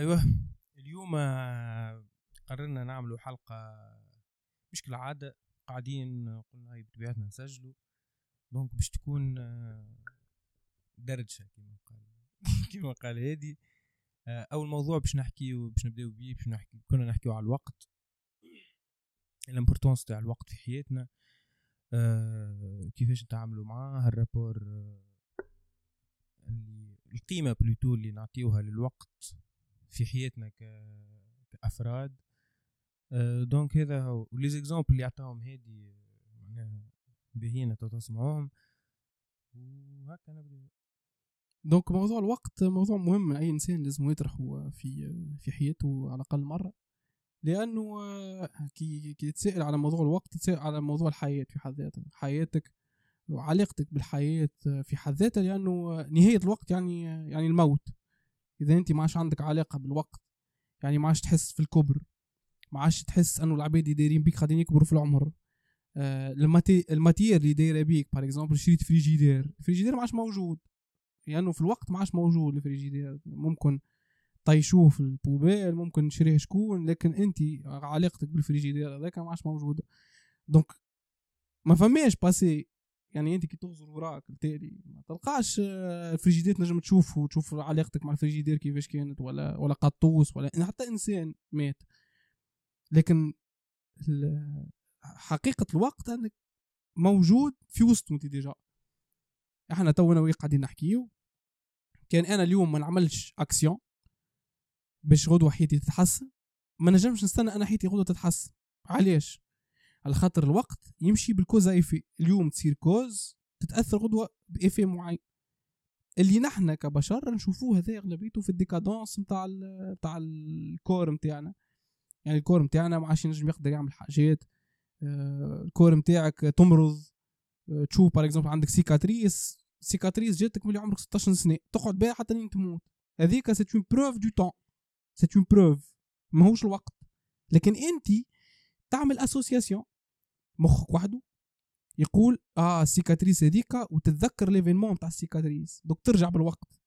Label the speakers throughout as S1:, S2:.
S1: أيوه. اليوم آه، قررنا نعملوا حلقة مش كالعادة قاعدين قلنا هاي بطبيعتنا نسجلوا. donc باش تكون آه، درجة كما قال كما قال هادي. آه، أول موضوع باش نحكيو باش نبداو بيه باش نحكي كنا نحكيو على الوقت. ال importance تاع الوقت في حياتنا. كيفاش نتعاملوا معاه ال rapport القيمة plutôt اللي نعطيوها للوقت. في حياتنا كأفراد. donc هذا هو. و les exemples اللي عطاهم هادي معناها باهيين تسمعوهم. وهكا نبدأ.
S2: donc موضوع الوقت موضوع مهم. أي إنسان لازم يطرحه في في حياته على الأقل مرة. لأنه كي كي تسأل على موضوع الوقت تسأل على موضوع الحياة في حد ذاتها. حياتك وعلاقتك بالحياة في حد ذاتها لأنه نهاية الوقت يعني يعني الموت. إذا أنت ما عادش عندك علاقة بالوقت يعني ما عادش تحس في الكبر ما عادش تحس إنه العباد اللي دايرين بيك قاعدين يكبروا في العمر. آه ال matière اللي دايرة بيك par exemple شريت فريجيدير الفريجيدير ما عادش موجود. لأنه يعني في الوقت ما عادش موجود الفريجيدير ممكن طيشوه في ال poubelle ممكن نشريه شكون لكن أنت علاقتك بالفريجيدير هذاك ما عادش موجوده donc ما فماش passé يعني انت كي تغزر وراك التالي ما تلقاش آه، الفريجيدير تنجم تشوف وتشوف علاقتك مع الفريجيدير كيفاش كانت ولا ولا قطوس ولا حتى إنسان مات. لكن حقيقة الوقت أنك موجود في وسط أنت déjà. إحنا تونا oui قاعدين نحكيو. كان أنا اليوم ما نعملش اكسيون باش غدوة حياتي تتحسن. ما نجمش نستنى أنا حياتي غدوة تتحسن. علاش؟ على خاطر الوقت يمشي بال cause effet اليوم تصير cause تتأثر غدوة ب effet معين. اللي نحنا كبشر نشوفوه هذا أغلبيته في ال décadence نتاع نتاع ال corps نتاعنا يعني ال corps نتاعنا ما عادش ينجم يقدر يعمل حاجات. آه، ال corps نتاعك تمرض. آه، تشوف par exemple عندك cicatrice cicatrice جاتك ملي عمرك 16 سنة. تقعد بها حتى لين تموت. هذيك c'est une preuve de temps c'est une preuve ماهوش الوقت. لكن انت تعمل association مخك وحده يقول آه ال cicatrice هذيك وتتذكر l'événement تاع ال cicatrice. donc ترجع بالوقت.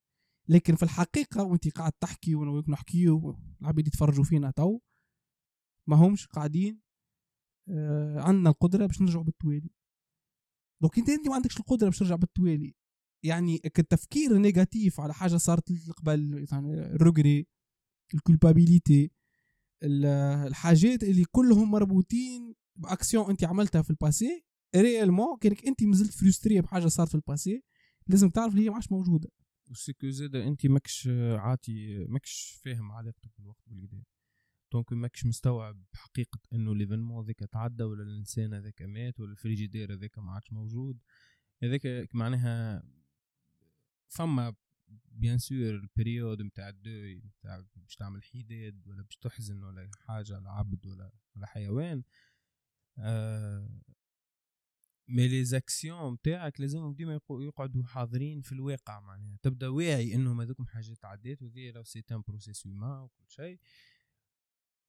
S2: لكن في الحقيقة وانت قاعد تحكي وأنا نحكيو العباد يتفرجوا فينا تو ما همش قاعدين آه عندنا القدرة باش نرجعوا بالتوالي. donc انت انت ما عندكش القدرة باش ترجع بالتوالي. يعني التفكير négatif على حاجة صارت قبل يعني ال regret ال culpabilité الحاجات اللي كلهم مربوطين بأكسيون أنت عملتها في ال passé réellement كأنك أنت مازلت frustré بحاجة صارت في ال passé. لازم تعرف اللي هي ما عادش موجوده
S1: و c'est que زاد أنت ماكش عاطي ماكش فاهم علاقتك بالوقت بالكدا donc ماكش مستوعب حقيقة إنه l'événement هذاك تعدى ولا الإنسان هذاك مات ولا الفريجيدير هذاك ما عادش موجود. هذاك معناها فما bien sûr ال période نتاع ال deuil نتاع باش تعمل حداد ولا باش تحزن ولا حاجة على عبد ولا على حيوان. mais les actions نتاعك لازم ديما يقعدوا حاضرين في الواقع معناها. تبدأ واعي إنهم هذوكم حاجات عدات وذي لو c'est un processus humain وكل شيء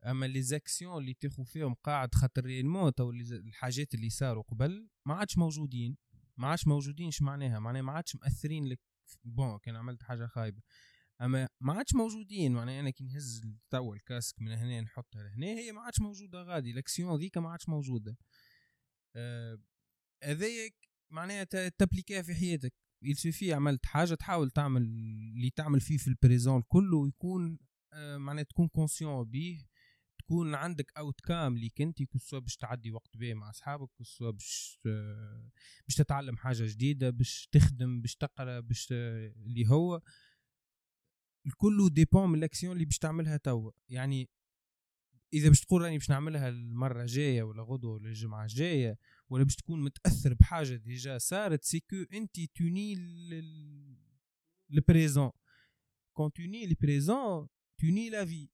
S1: أما les actions اللي تاخو فيهم قاعد خاطر réellement تو الحاجات اللي صاروا قبل ما عادش موجودين. ما عادش موجودين إيش معناها. معناها ما عادش مأثرين لك. bon كان عملت حاجة خايبة. أما ما عادش موجودين معناها أنا كي نهز توا ال casque من هنا نحطها لهنا هي ما عادش موجودة غادي الاكسيون ذيك ما عادش موجودة. آه معناها ت appliquer ها في حياتك. يلسوفي عملت حاجة تحاول تعمل اللي تعمل فيه في ال présent كله يكون آه معناها تكون conscient بيه تكون عندك outcome ليك انت que ce soit باش تعدي وقت باهي مع أصحابك que ce soit باش آه باش تتعلم حاجة جديدة باش تخدم باش تقرأ باش اللي هو. الكل dépend من الأكسيون اللي باش تعملها توا. يعني إذا باش تقول راني باش نعملها المرة الجاية ولا غدوة ولا الجمعة الجاية ولا باش تكون متأثر بحاجة déjà صارت c'est que انت توني البريزون كون توني البريزون توني لا في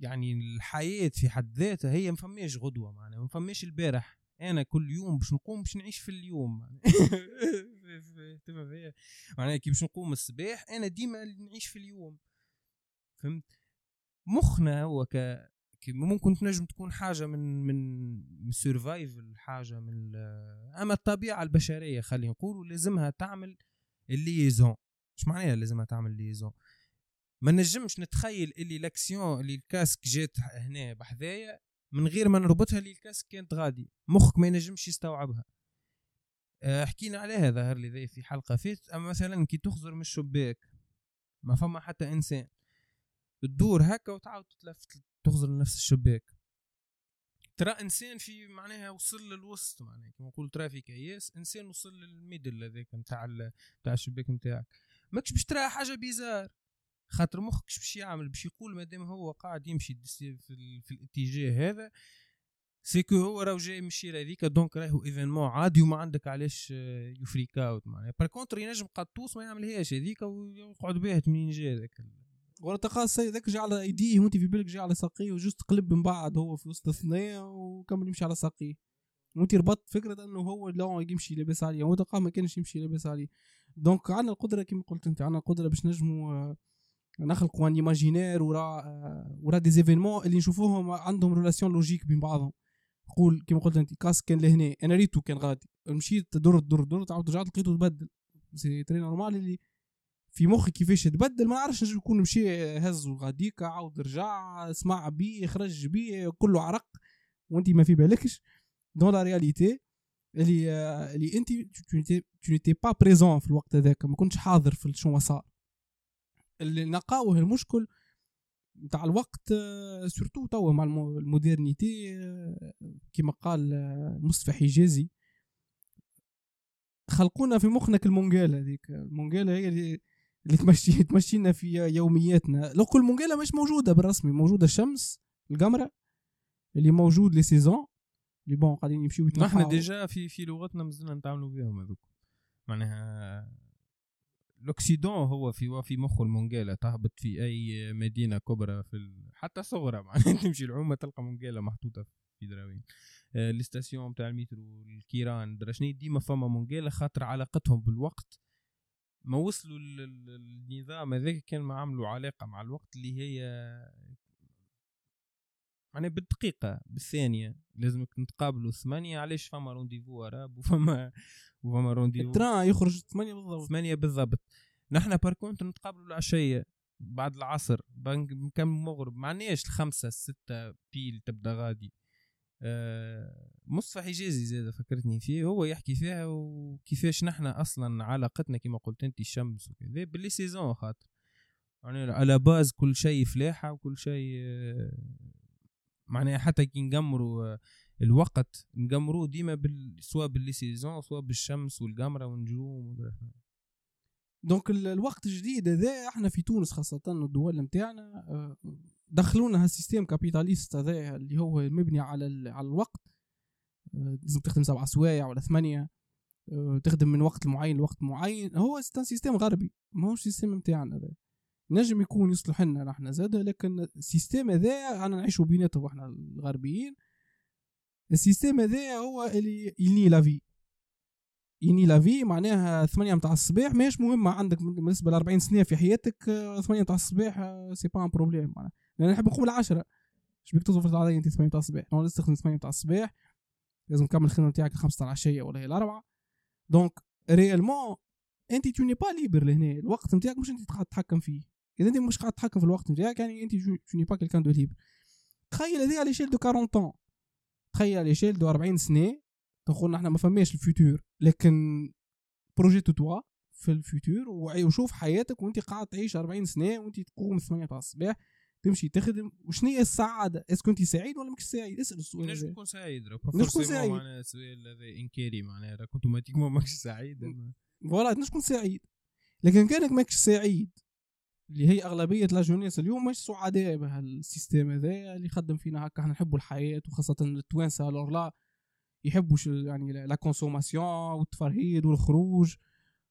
S1: يعني الحياة في حد ذاتها هي ما فماش غدوة معناها ما فماش البارح. أنا كل يوم باش نقوم باش نعيش في اليوم. معناها كي باش نقوم الصباح أنا ديما نعيش في اليوم. فهمت؟ مخنا هو ك ممكن تنجم تكون حاجة من من survival حاجة من أما الطبيعة البشرية خلينا نقولوا لازمها تعمل ال liaison إيش معناها لازمها تعمل liaison ما نجمش نتخيل اللي l'action اللي ال casque جات هنا بحذايا من غير ما نربطها اللي ال casque كانت غادي. مخك ما ينجمش يستوعبها. آه، حكينا عليها ظهر لي في حلقة فاتت. أما مثلا كي تخزر من الشباك ما فما حتى إنسان. تدور هكا وتعاود تلف تخزر لنفس الشباك. ترى إنسان في معناها وصل للوسط معناها كما نقول ترى في كياس إنسان وصل لل middle هذاك نتاع نتاع الشباك نتاعك ماكش باش ترى حاجة bizarre. خاطر مخك باش يعمل باش يقول مادام هو قاعد يمشي في, في الاتجاه هذا c'est que هو راه جاي من الشيره هذيك donc راهو événement عادي وما عندك علاش ي freak out معناها. par contre ينجم قطوس ما يعملهاش هذيك ويقعد باهت منين جا هذاك
S2: ولا تلقى السيد ذاك جا على إيديه وانت في بالك جا على ساقيه و juste تقلب من بعد هو في وسط الثنيه وكمل يمشي على ساقيه. وانت ربطت فكرة إنه هو لا يمشي لاباس عليه تلقاه ما كانش يمشي لاباس عليه. donc عندنا القدرة كما قلت أنت عندنا القدرة باش نجموا آه، نخلقوا un imaginaire ورا ورا des événements اللي نشوفوهم عندهم relation logique بين بعضهم. قول كما قلت أنت casque كان لهنا أنا ريتو كان غادي. مشيت درت درت درت عاود رجعت لقيته تبدل. c'est très normal اللي في مخي كيفاش تبدل ما نعرفش نجم يكون مشي هز وغاديك عاود رجع سمع بيه خرج بيه كله عرق. وأنت ما في بالكش. donc la réalité اللي اللي أنت tu n'étais pas présent في الوقت هذاك ما كنتش حاضر في شنو صار اللي نلقاوه المشكل نتاع الوقت surtout توا مع ال modernité كما قال مصطفى حجازي. خلقونا في مخنا كالمونجال هذيك. المونجال هي اللي اللي تمشي تمشينا في يومياتنا. لو كل مونجالا مش موجودة بالرسمي موجودة الشمس القمره اللي موجود les saisons اللي bon قاعدين يمشيو
S1: نحن déjà في في لغتنا مازلنا نتعاملوا بهم هذوك. معناها l'occident هو في في مخه المونجالا تهبط في أي مدينة كبرى في ال... حتى صغرى معناها تمشي العومة تلقى مونجالا محطوطة في دراوين. آه ال station تاع المترو الكيران درشني ديما فما مونجالا خاطر علاقتهم بالوقت. ما وصلوا للنظام هذاك كان ما عملوا علاقة مع الوقت اللي هي يعني بالدقيقة بالثانية. لازمك نتقابلوا ثمانية. علاش فما rendez-vous arabe وفما وفما rendez-vous.
S2: ال train يخرج ثمانية بالضبط.
S1: ثمانية بالضبط. نحن par contre نتقابلوا العشية بعد العصر. كم مغرب؟ معناش الخمسة الستة pile تبدأ غادي. آه، مصطفى حجازي زاد فكرتني فيه. هو يحكي فيها وكيفاش نحن أصلا علاقتنا كما قلت أنت الشمس وكذا. ب les saisons خاطر. يعني على base كل شيء فلاحة وكل شيء آه، معناها حتى كي نقمروا آه، الوقت نڨمروه ديما بال... سواء بال les saisons سواء بالشمس والقمرة والنجوم
S2: donc الوقت الجديد هذا إحنا في تونس خاصة الدول نتاعنا دخلونا هال système capitaliste هذا اللي هو مبني على على الوقت. آه، لازم تخدم سبع سوايع ولا ثمانية آه، تخدم من وقت معين لوقت معين. هو système غربي ما هوش système نتاعنا هذا. نجم يكون يصلح لنا نحن. زاد لكن ال système هذا أنا نعيشوا بيناتهم إحنا الغربيين. ال système هذا هو اللي يلني la vie يني la vie معناها ثمانية متاع الصباح ماهيش مهمة عندك بالنسبة ل 40 سنة في حياتك آه، ثمانية متاع الصباح c'est pas un problème معناها لأن نحب نقوم العشرة. إيش بيك تظبط علي أنت 8 تاع الصباح؟ أنا لازم تخدم 8 تاع الصباح. لازم تكمل الخدمة نتاعك الخمسة تاع العشية ولا هي الأربعة. donc réellement أنت t'es pas libre لهنا. الوقت نتاعك مش أنت تتحكم فيه. إذا أنت مش قاعد تتحكم في الوقت نتاعك يعني أنت tu n'es pas quelqu'un de libre تخيل هذه على échelle de 40 ans تخيل على échelle de 40 سنة. تقول إحنا ما فماش ال futur لكن projette-toi توا في ال futur وشوف حياتك وأنت قاعد تعيش 40 سنة وأنت تقوم 8 تاع الصباح تمشي تخدم. وشنو هي السعادة؟ est-ce que أنت سعيد ولا ماكش سعيد؟ اسأل السؤال
S1: نجم تكون سعيد نجم تكون سعيد. معناها السؤال هذا إنكاري معناها راك automatiquement ماكش سعيد.
S2: voilà نجم تكون سعيد. لكن كانك ماكش سعيد اللي هي أغلبية la jeunesse اليوم مش سعداء بهال système هذا اللي يخدم فينا هكا. إحنا نحبوا الحياة وخاصة التوانسه لور لا يحبوا يعني la consommation والتفرهيد والخروج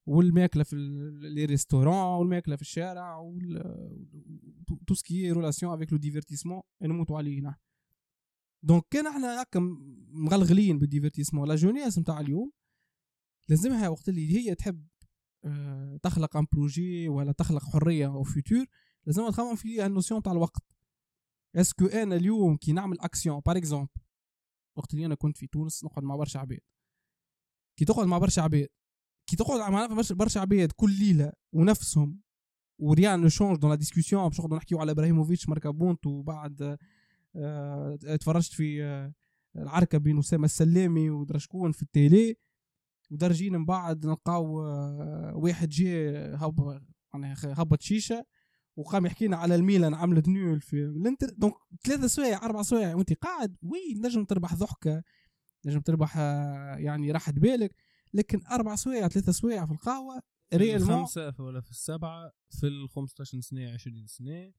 S2: والماكلة في les restaurants والماكلة في الشارع tout ce qui est relation avec le divertissement نموتوا عليه هنا donc كان إحنا هكا مغلغلين بال divertissement. la jeunesse نتاع اليوم لازمها وقت اللي هي تحب تخلق un projet ولا تخلق حرية أو futur لازم تخمم في ال notion تاع الوقت. est-ce que أنا اليوم كي نعمل action par exemple وقت اللي أنا كنت في تونس نقعد مع برشا عباد. كي تقعد مع برشا عباد كي تقعد مع برشا عباد كل ليلة ونفسهم و rien ne change dans la discussion باش نقعدوا نحكيو على إبراهيموفيتش ماركا بونت وبعد آه، تفرجت في آه، العركة بين أسامة السلامي ودرا شكون في التيلي ودرجين من بعد نلقاو آه، واحد جا هب يعني هبط شيشة وقام يحكينا على الميلان عملت نول في الانتر دونك ثلاثة سوايع أربع سوايع وأنت قاعد وي نجم تربح ضحكة نجم تربح يعني راحة بالك لكن أربع سوايع ثلاثة سوايع في القهوة
S1: ريال الخمسة ولا في السبعة في ال 15 سنة 20 سنة.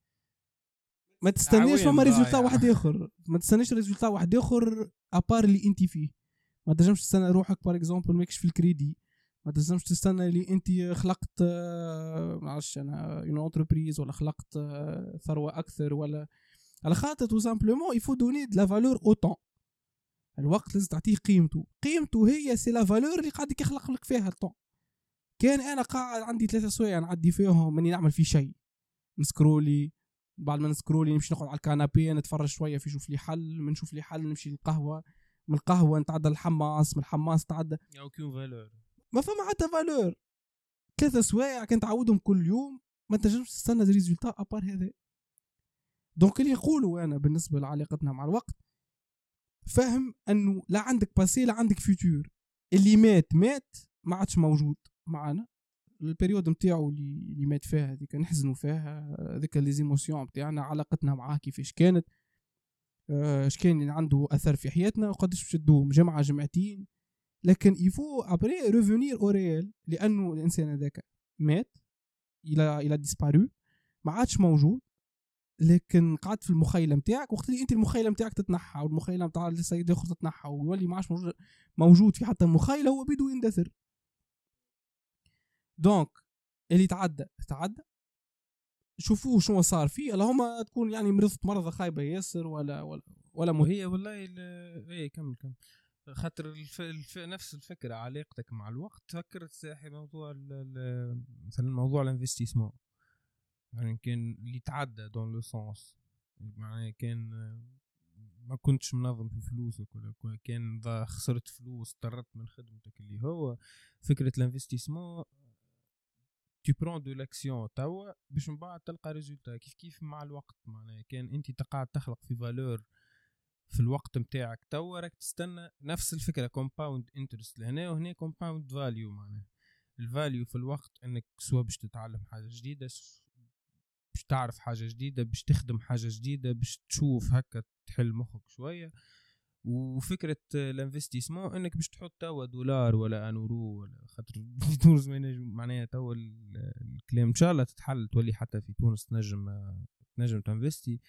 S2: ما تستناش فما résultat واحد آخر. ما تستناش résultat واحد آخر à part اللي أنت فيه. ما تنجمش تستنى روحك par exemple ماكش في الكريدي. ما تنجمش تستنى اللي انت خلقت آه، ما عرفتش أنا une entreprise ولا خلقت آه، ثروة أكثر ولا على خاطر tout simplement il faut donner de la valeur au temps الوقت لازم تعطيه قيمته. قيمته هي c'est la valeur اللي قاعد يخلق لك فيها الطون كان أنا قاعد عندي ثلاثة سوايع نعدي فيهم ماني نعمل في شيء. ن scrolli. بعد ما ن scrolli نمشي نقعد على ال canapé نتفرج شوية في شوف لي حل من نشوف لي حل نمشي للقهوة. من القهوة نتعدى الحماس من الحماس تعدى
S1: aucune valeur
S2: ما فما حتى valeur ثلاثة سوايع كان تعودهم كل يوم ما تنجمش تستنى résultat à part هذا. donc اللي نقولوا أنا بالنسبة لعلاقتنا مع الوقت فهم أنه لا عندك passé لا عندك futur اللي مات مات ما عادش موجود معنا. ال période نتاعو اللي اللي مات فيها هذيك نحزنوا فيها هذيك les émotions نتاعنا علاقتنا معاه كيفاش كانت. اش كان عنده اثر في حياتنا وقداش باش تدوم جمعه جمعتين لكن il faut après revenir au réel لأنه الإنسان هذاك مات il a il a disparu ما عادش موجود. لكن قعدت في المخيلة نتاعك وقت اللي أنت المخيلة نتاعك تتنحى والمخيلة نتاع السيد الآخر تتنحى ويولي ما عادش موجود في حتى مخيلة هو بده يندثر. donc اللي تعدى تعدى. شوفوه شنو صار فيه اللهم تكون يعني مرضت مرضى خايبة ياسر ولا ولا ولا
S1: وهي والله اي كمل كمل. خاطر الف... الف... نفس الفكرة علاقتك مع الوقت فكرت ساحي موضوع ال... مثلا موضوع ال investissement. يعني كان اللي تعدى dans le sens يعني كان ما كنتش منظم في فلوسك ولا كان خسرت فلوس طردت من خدمتك اللي هو. فكرة ال investissement tu prends de l'action توا باش من بعد تلقى résultat كيف كيف مع الوقت؟ معناها كان أنت تقعد تخلق في valeur في الوقت نتاعك توا راك تستنى نفس الفكرة compound interest لهنا وهنا compound value معناها. ال value في الوقت إنك soit باش تتعلم حاجة جديدة باش تعرف حاجة جديدة باش تخدم حاجة جديدة باش تشوف هكا تحل مخك شوية. وفكرة ال investissement إنك باش تحط توا دولار ولا un euro ولا خاطر في تونس معناها توا الكلام إن شاء الله تتحل تولي حتى في تونس تنجم تنجم ت investi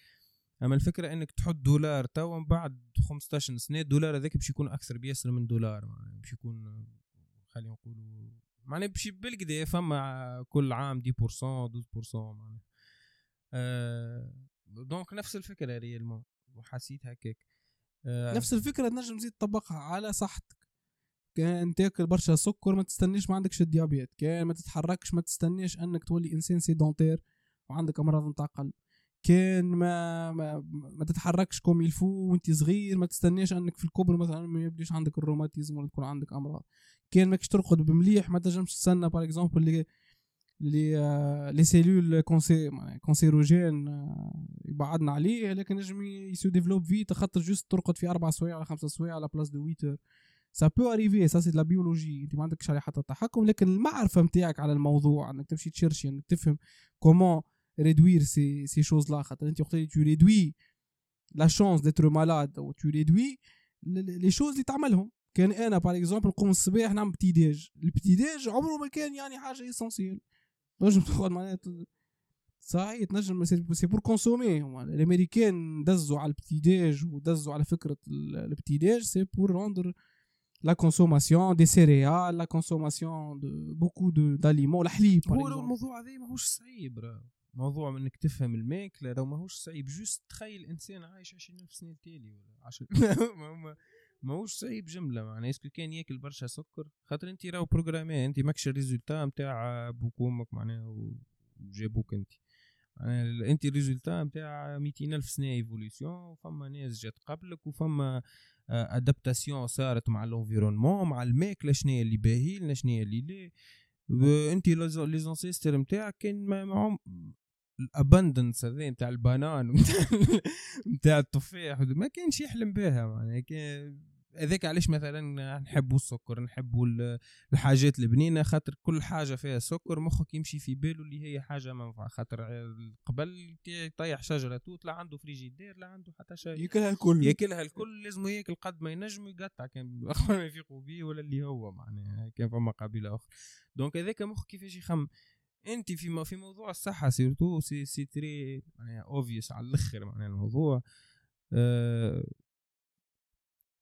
S1: أما الفكرة إنك تحط دولار توا من بعد 15 سنة الدولار هذاك باش يكون أكثر بياسر من دولار باش يكون خلينا نقولوا معناها باش بالكدا فما كل عام 10% 12% معناها أه donc نفس الفكرة réellement وحسيت هكاك.
S2: نفس الفكرة تنجم تزيد تطبقها على صحتك. كان تاكل برشا سكر ما تستنيش ما عندكش ال diabète كان ما تتحركش ما تستنيش إنك تولي إنسان sédentaire وعندك أمراض نتاع قلب. كان ما, ما ما تتحركش comme il faut وأنت صغير ما تستناش إنك في الكبر مثلا ما يبديش عندك الروماتيزم ولا تكون عندك أمراض. كان ماكش ترقد بمليح ما تنجمش تستنى باغ اكزومبل لي لي سيلول كونسيروجين يبعدنا عليه لكن نجم يسو ديفلوب فيت خاطر جوست ترقد في أربع سوايع ولا خمسة سوايع على بلاس دو 8 سا بو اريفي سا سي لا بيولوجي أنت ما عندكش عليه حتى تحكم لكن المعرفة نتاعك على الموضوع إنك تمشي تشيرشي إنك تفهم كومون ريدوير سي سي شوز لا خاطر أنت وقت اللي تو ريدوي لا شونس ديتر مالاد أو تو ريدوي les choses اللي تعملهم. كان أنا par exemple نقوم الصباح نعمل petit-déj ال petit-déj عمره ما كان يعني حاجة essentielle تنجم تاخذ معناها صحيح تنجم c'est pour consommer الأمريكان دزوا على ال petit-déj ودزوا على فكرة ال petit-déj c'est pour rendre la consommation des céréales la consommation de beaucoup de d'aliments الحليب
S1: هو الموضوع هذا ماهوش صعيب راه موضوع إنك تفهم الماكلة راه ماهوش صعيب. juste تخيل إنسان عايش 20000 سنة التالي ولا 10 ماهوش صعيب جملة معناها est-ce que كان ياكل برشا سكر؟ خاطر انت راهو programmé انت ماكش ال résultat نتاع بوك وامك معناها وجابوك انت يعني انت ال résultat نتاع 200 ألف سنة évolution فما ناس جات قبلك وفما adaptation صارت مع ال environnement مع الماكلة شنو اللي باهي لنا شنو اللي لا. انت les ancêtres نتاعك كان معهم الابندنس هذا نتاع البنان نتاع التفاح ما كانش يحلم بها معناها. هذاك علاش مثلا نحبوا السكر نحبوا ال- الحاجات البنينة خاطر كل حاجة فيها سكر مخك يمشي في باله اللي هي حاجة منفعه خاطر قبل يطيح شجرة توت لا عنده فريجيدير لا عنده حتى شيء.
S2: ياكلها الكل.
S1: ياكلها الكل لازم ياكل قد ما ينجم ويقطع كان اخر ما يفيقوا بيه ولا اللي هو معناها كان فما قبيلة أخرى. دونك هذاك مخ كيفاش يخمم؟ انت في في موضوع الصحة سيرتو سي سي تري معناها اوفيس على الأخر معناها الموضوع.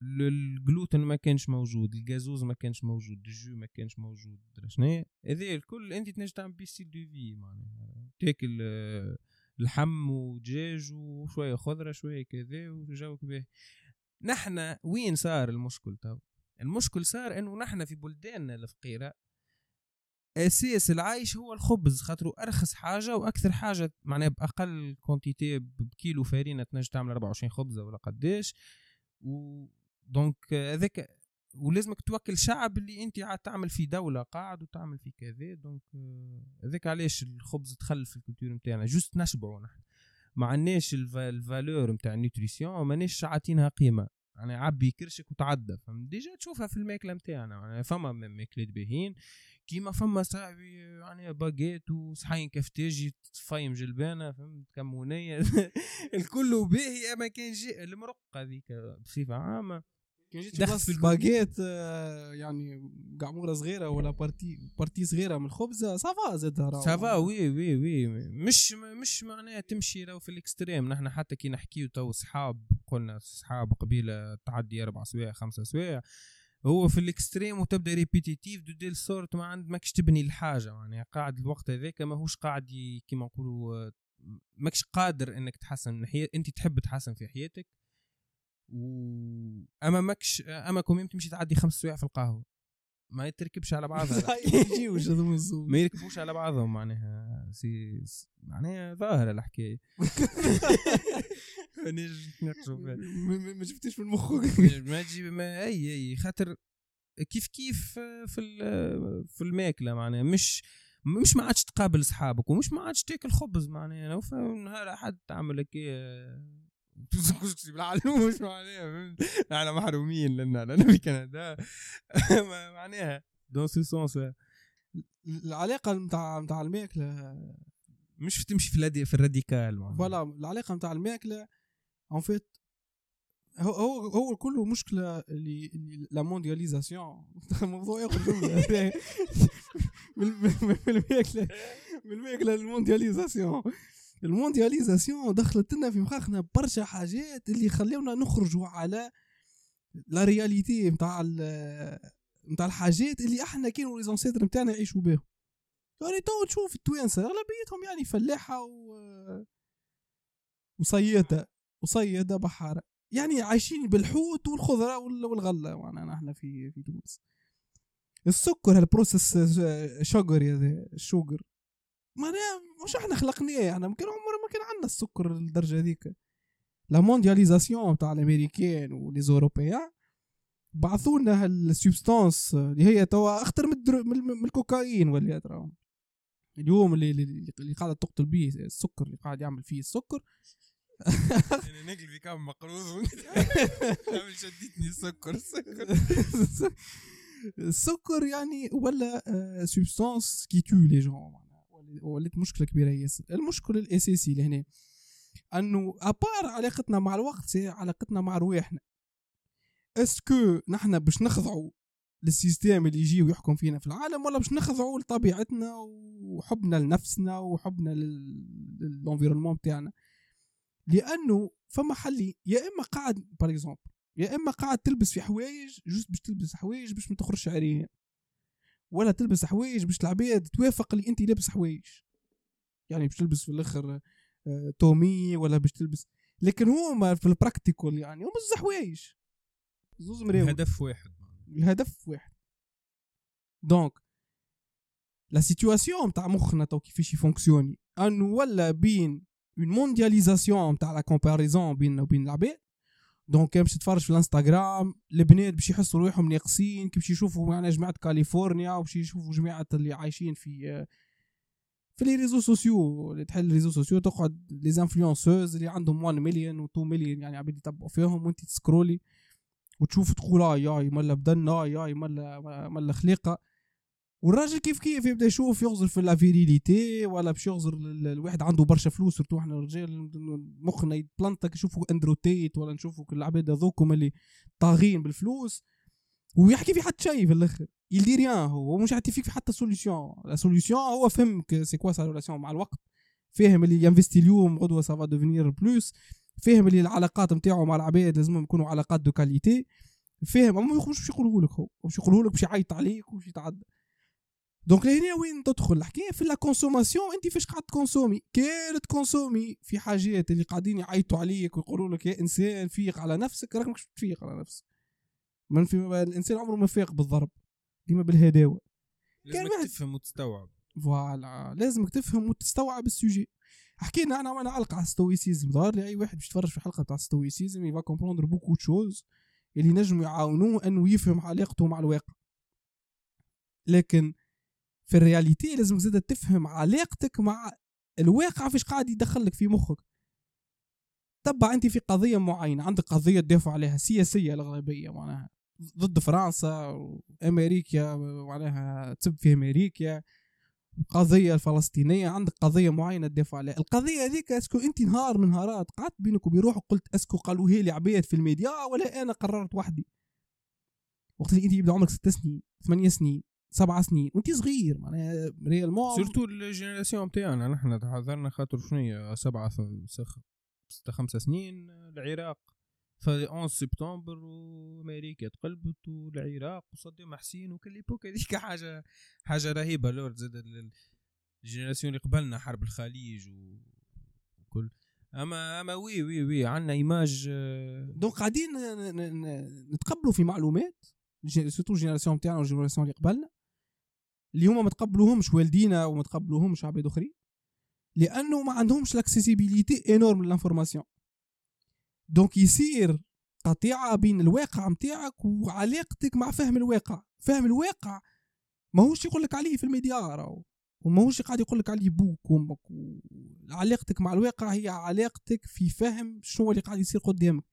S1: ال- الجلوتين ما كانش موجود الجازوز ما كانش موجود الجو ما كانش موجود شنو؟ هذا الكل انت تنجم تعمل بيه ستيل دو في معناها. تاكل آه، اللحم ودجاج وشوية خضرة شوية كذا وجوك به. نحنا وين صار المشكل تو؟ المشكل صار إنه نحنا في بلداننا الفقيرة أساس العيش هو الخبز خاطرو أرخص حاجة وأكثر حاجة معناها بأقل quantité بكيلو فارينة تنجم تعمل 24 خبزة ولا قداش. و donc هذاك ولازمك توكل شعب اللي أنت عاد تعمل في دولة قاعد وتعمل في كذا. donc آه، هذاك علاش الخبز دخل في ال culture نتاعنا juste نشبعوا نحن. ما عندناش ال va- ال valeur نتاع ال nutrition ماناش عاطينها قيمة. يعني عبي كرشك وتعدى فهم ديجا تشوفها في الماكلة نتاعنا يعني فما ماكلات باهين كيما فما صاحبي يعني باجيت وصحين كفتاجي تفايم جلبانة فهمت؟ كمونيه الكل باهي اما كان جي المرق هذيك بصفة عامة.
S2: كان جيت
S1: في الكل.
S2: باجيت آه، يعني قعموره صغيرة ولا بارتي بارتي صغيرة من الخبزه سافا زادها.
S1: سافا وي وي وي مش مش معناها تمشي لو في الاكستريم. نحن حتى كي نحكيو تو صحاب قلنا صحاب قبيلة تعدي أربع سوايع خمسة سوايع. هو في الاكستريم وتبدأ ريبيتيتيف دو ديل سورت ما عند ماكش تبني الحاجة معناها قاعد الوقت هذاك ماهوش قاعد كيما نقولوا ماكش قادر إنك تحسن من حياتك أنت تحب تحسن في حياتك و أما ماكش أما كوميم تمشي تعدي خمس سوايع في القهوة. ما يتركبش على بعضها.
S2: يجيوش
S1: ما يركبوش على بعضهم معناها. سي معناها ظاهرة الحكاية. مانيش نتناقشوا فيها.
S2: ما- شفتيش من مخك
S1: ما تجي ما اي اي خاطر كيف كيف في في الماكله معناها مش مش ما عادش تقابل اصحابك ومش ما عادش تاكل خبز معناها لو نهار احد تعمل كسكسي بالعلوش معناها فهمت؟ نحن محرومين لنا لنا في كندا. معناها. dans ce sens
S2: العلاقة نتاع نتاع الماكلة
S1: مش تمشي في الرادي في ال radical.
S2: voilà العلاقة نتاع الماكلة en fait هو هو هو كله مشكلة اللي la mondialisation موضوع ياخذ جمله من الماكله من الماكلة ال mondialisation ال mondialisation دخلت لنا في مخاخنا برشا حاجات اللي خلونا نخرجوا على la réalité نتاع نتاع الحاجات اللي إحنا كانوا les ancêtres نتاعنا يعيشوا بهم يعني تو تشوف التوانسة أغلبيتهم يعني فلاحة و وصيادة وصيادة بحارة. يعني عايشين بالحوت والخضرة وال- والغلة معنا نحن في في تونس. السكر هال processed sugar هذا معناها مش إحنا خلقناه إحنا ممكن عمره ما كان عندنا السكر للدرجة هذيك. la mondialisation تاع الأمريكان و les Européens بعثوا لنا هال substance اللي هي توا أخطر من, الدر... من, الكوكايين ولا ترى اليوم اللي اللي, اللي قاعد تقتل به السكر اللي قاعد يعمل فيه السكر.
S1: أنا نقل في كام مقروض. عامل شديتني السكر السكر.
S2: السكر يعني ولا سبستانس كي تو لي جون ولات مشكلة كبيرة ياسر المشكل الاساسي لهنا أنه ابار علاقتنا مع الوقت سي علاقتنا مع رواحنا. اسكو نحن باش نخضعوا لل système اللي يجي ويحكم فينا في العالم ولا باش نخضعوا لطبيعتنا وحبنا لنفسنا وحبنا لل environnement بتاعنا؟ لأنه فما حل يا إما قاعد par exemple يا إما قاعد تلبس في حوايج juste باش تلبس حوايج باش ما تخرجش عريان ولا تلبس حوايج باش العباد توافق اللي انت لابس حوايج. يعني باش تلبس في الآخر آه، tu mets ولا باش تلبس لكن هما في ال pratique يعني هما زوز حوايج. زوز مراوي
S1: هدف واحد.
S2: الهدف واحد. donc la situation تاع مخنا تو كيفاش ي fonctionner. انه ولا بين une mondialisation تاع la comparaison بيننا وبين العباد donc كان باش تتفرج في الانستغرام البنات باش يحسوا روحهم ناقصين كي باش يشوفوا معنا جماعة كاليفورنيا وباش يشوفوا جماعة اللي عايشين في في les réseaux sociaux اللي تحل réseaux sociaux تقعد les influenceuses اللي عندهم 1 مليون و 2 مليون يعني عباد يتبعوا فيهم وانت ت scrolli وتشوف تقول آه ياي ملا بدنا آه ياي ملا ملا خليقة. والراجل كيف كيف يبدا يشوف يغزر في لافيريليتي ولا باش يغزر الواحد عنده برشا فلوس سورتو إحنا الرجال مخنا يتبلنطك يشوفوا اندرو تيت ولا نشوفوا العباد هذوكم اللي طاغين بالفلوس. ويحكي في حتى شيء في الآخر يلدي ريان هو يعطي فيك في حتى سوليسيون لا سوليسيون هو فهم سي كوا سا مع الوقت. فاهم اللي ينفستي اليوم غدوه سافا دوفينير بلوس فاهم اللي العلاقات نتاعو مع العباد لازم يكونوا علاقات de qualité فاهم اما مش باش يقولوا لك هو باش يقولوا لك باش يعيط عليك وباش يتعدى. donc لهنا وين تدخل؟ الحكاية في la consommation أنت فاش قاعد ت consommer كان ت consommer في حاجات اللي قاعدين يعيطوا عليك ويقولوا لك يا إنسان فيق على نفسك راك مش تفيق على نفسك. من في الإنسان عمره ما فاق بالضرب ديما بالهداوة.
S1: لازمك تفهم وتستوعب.
S2: voilà لازمك تفهم وتستوعب ال sujet. حكينا أنا وأنا علقة على ال stoïcisme ظهر لي أي واحد باش يتفرج في حلقة تاع ال stoïcisme il va comprendre beaucoup de choses اللي نجموا يعاونوه إنه يفهم علاقته مع الواقع. لكن في ال réalité لازم زاد تفهم علاقتك مع الواقع فيش قاعد يدخلك في مخك. تبع انت في قضية معينة عندك قضية تدافع عليها سياسية الغربية معناها ضد فرنسا وأمريكا معناها تسب في أمريكا قضية الفلسطينية عندك قضية معينة تدافع عليها. القضية هذيك est-ce que انت نهار من نهارات قعدت بينك وبين روحك قلت est-ce que قالوا هي لعباد في الميديا ولا أنا قررت وحدي. وقت اللي انت يبدا عمرك ست سنين ثمانية سنين. سبع سنين وانت صغير معناها réellement
S1: surtout ال génération نتاعنا نحن تحضرنا خاطر شنو سبعة ستة خمسة سنين العراق. ف 11 سبتمبر وأمريكا تقلبت والعراق وصدام حسين وكل époque هذيك حاجة حاجة رهيبة lourde زاد ال génération اللي قبلنا حرب الخليج وكل. أما أما oui oui oui عندنا image
S2: donc قاعدين نتقبلوا في معلومات surtout ال génération نتاعنا وال génération اللي قبلنا. اللي هما ما تقبلوهمش والدينا وما تقبلوهمش عباد اخرين لأنه ما عندهمش l'accessibilité énorme لل information donc يصير قطيعة بين الواقع متاعك وعلاقتك مع فهم الواقع. فهم الواقع ماهوش يقول لك عليه في الميديا راهو وماهوش قاعد يقول لك عليه بوك وامك علاقتك مع الواقع هي علاقتك في فهم شنو اللي قاعد يصير قدامك.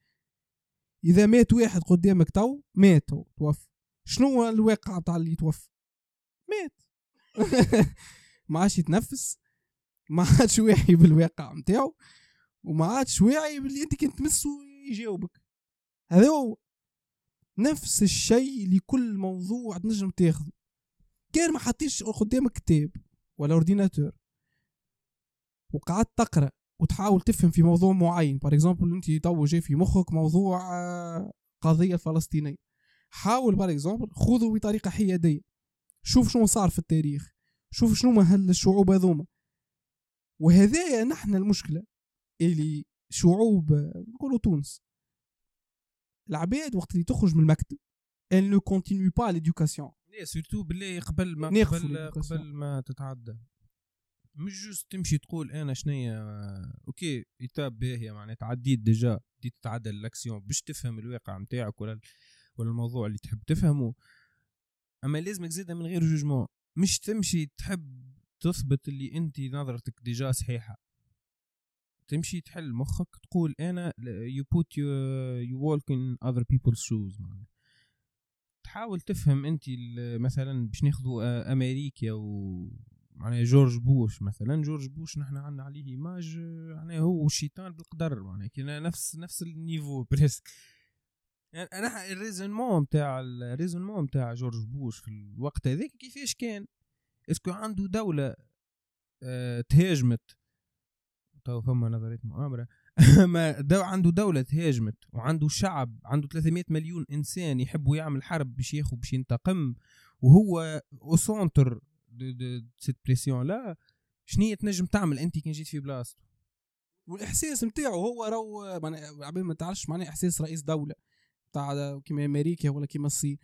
S2: إذا مات واحد قدامك تو مات توفى. شنو الواقع تاع اللي توفى؟ مات. ما عادش يتنفس ما عادش واعي بالواقع نتاعو وما عادش واعي باللي انت كنت تمسه يجاوبك. هذا هو. نفس الشيء لكل موضوع تنجم تاخذه. كان ما حطيش قدامك كتاب ولا ordinateur وقعدت تقرأ وتحاول تفهم في موضوع معين. par exemple انت تو جاي في مخك موضوع آه، قضية فلسطينية. حاول par exemple خذه بطريقة حيادية. شوف شنو صار في التاريخ شوف شنو مهم الشعوب هذوما. وهذايا نحن المشكلة اللي شعوب نقولوا تونس. العباد وقت اللي تخرج من المكتب elle ne continue pas l'éducation.
S1: لا surtout بالله قبل ما قبل, قبل ما تتعدى. مش juste تمشي تقول أنا شنيا okay étape باهيه معناتها عديت déjà بديت تتعدى الأكسيون باش تفهم الواقع نتاعك ولا ولا الموضوع اللي تحب تفهمه. أما لازمك زيادة من غير jugement. مش تمشي تحب تثبت اللي أنت نظرتك déjà صحيحة. تمشي تحل مخك تقول أنا you put you, you walk in other shoes معنى. تحاول تفهم أنت مثلا باش ناخذوا أمريكا و معناها جورج بوش مثلا. جورج بوش نحن عندنا عليه image يعني هو الشيطان بالقدر معناها. كنا نفس نفس ال niveau presque. يعني أنا ال raisonnement نتاع ال raisonnement نتاع جورج بوش في الوقت هذاك كيفاش كان؟ اسكو عنده دولة آه تهاجمت. تو فما نظرية مؤامرة. ما دو عنده دولة تهاجمت وعنده شعب عنده 300 مليون إنسان يحبوا يعمل حرب باش ياخذ باش ينتقم. وهو أو سونتر سيت بريسيون لا شنو تنجم تعمل أنت كي جيت في بلاصتو؟
S2: والإحساس نتاعو هو راهو عبين ما تعرفش معناه إحساس رئيس دولة. تاع كيما أمريكا ولا كيما الصين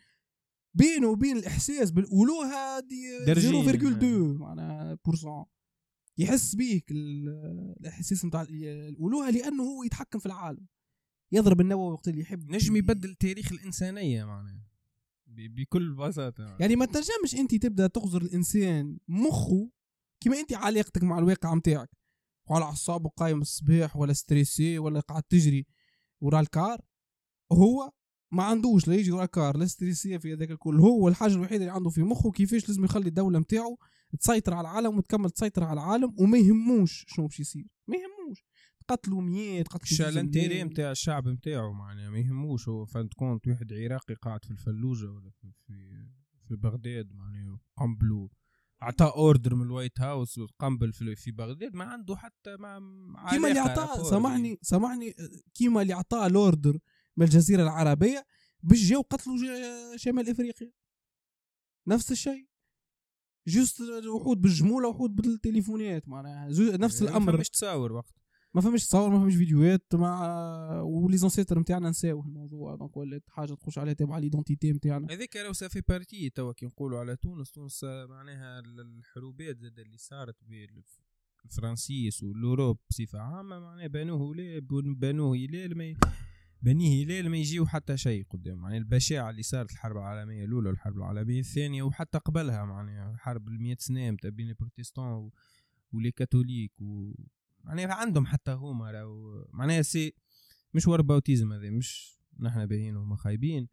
S2: بينه وبين الإحساس بالالوهه دي 0.2 معناها بورسون. يحس بيك الإحساس نتاع الالوهه لأنه هو يتحكم في العالم. يضرب النووي وقت اللي يحب.
S1: نجم يبدل تاريخ الإنسانية معناها. بكل بساطة.
S2: يعني ما تنجمش أنت تبدأ تغزر الإنسان مخه كما أنت علاقتك مع الواقع نتاعك وعلى أعصابه قايم الصباح ولا ستريسي ولا قاعد تجري ورا الكار. هو ما عندوش لا يجي ورا الكار لا ستريسي في هذاك الكل. هو الحاجة الوحيدة اللي عنده في مخه كيفاش لازم يخلي الدولة نتاعو تسيطر على العالم وتكمل تسيطر على العالم وما يهموش شنو باش يصير. ما يهموش. قتلوا ميات قتلوا
S1: شال
S2: جزء
S1: الانتيري. نتاع الشعب نتاعو معناها ما يهموش. هو فانت كونت واحد عراقي قاعد في الفلوجة ولا في في, في بغداد معناها قنبلوا عطى أوردر من الوايت هاوس وقنبل في, في بغداد. ما عنده حتى ما
S2: كيما اللي عطاه سامحني سامحني كيما اللي عطاه ال ordre من الجزيرة العربية باش جاو قتلوا شمال إفريقيا. نفس الشيء. juste وحود بالجمولة وحود بالتليفونات معناها. نفس
S1: يعني
S2: الأمر.
S1: مش تصاور وقت.
S2: ما فماش تصور ما فماش فيديوهات مع و les ancêtres نتاعنا نساو الموضوع. donc ولات حاجة تخش عليها تبع l'identité نتاعنا
S1: هذيك لو ça fait partie توا كي نقولوا على تونس. تونس آه، معناها ال- الحروبات زاد اللي صارت بين الفرنسيس والأوروب بصفة عامة معناها بانوه لا بانوه هلال ما ي- بنيه هلال ما يجيو حتى شيء قدام يعني البشاعة اللي صارت الحرب العالمية الأولى والحرب العالمية الثانية وحتى قبلها معناها حرب المئة سنة متاع بين البروتستان ولي كاثوليك و معناها عندهم حتى هما راهو معناها سي مش ور باوتيزم هذا مش نحن باهيين وهما خايبين.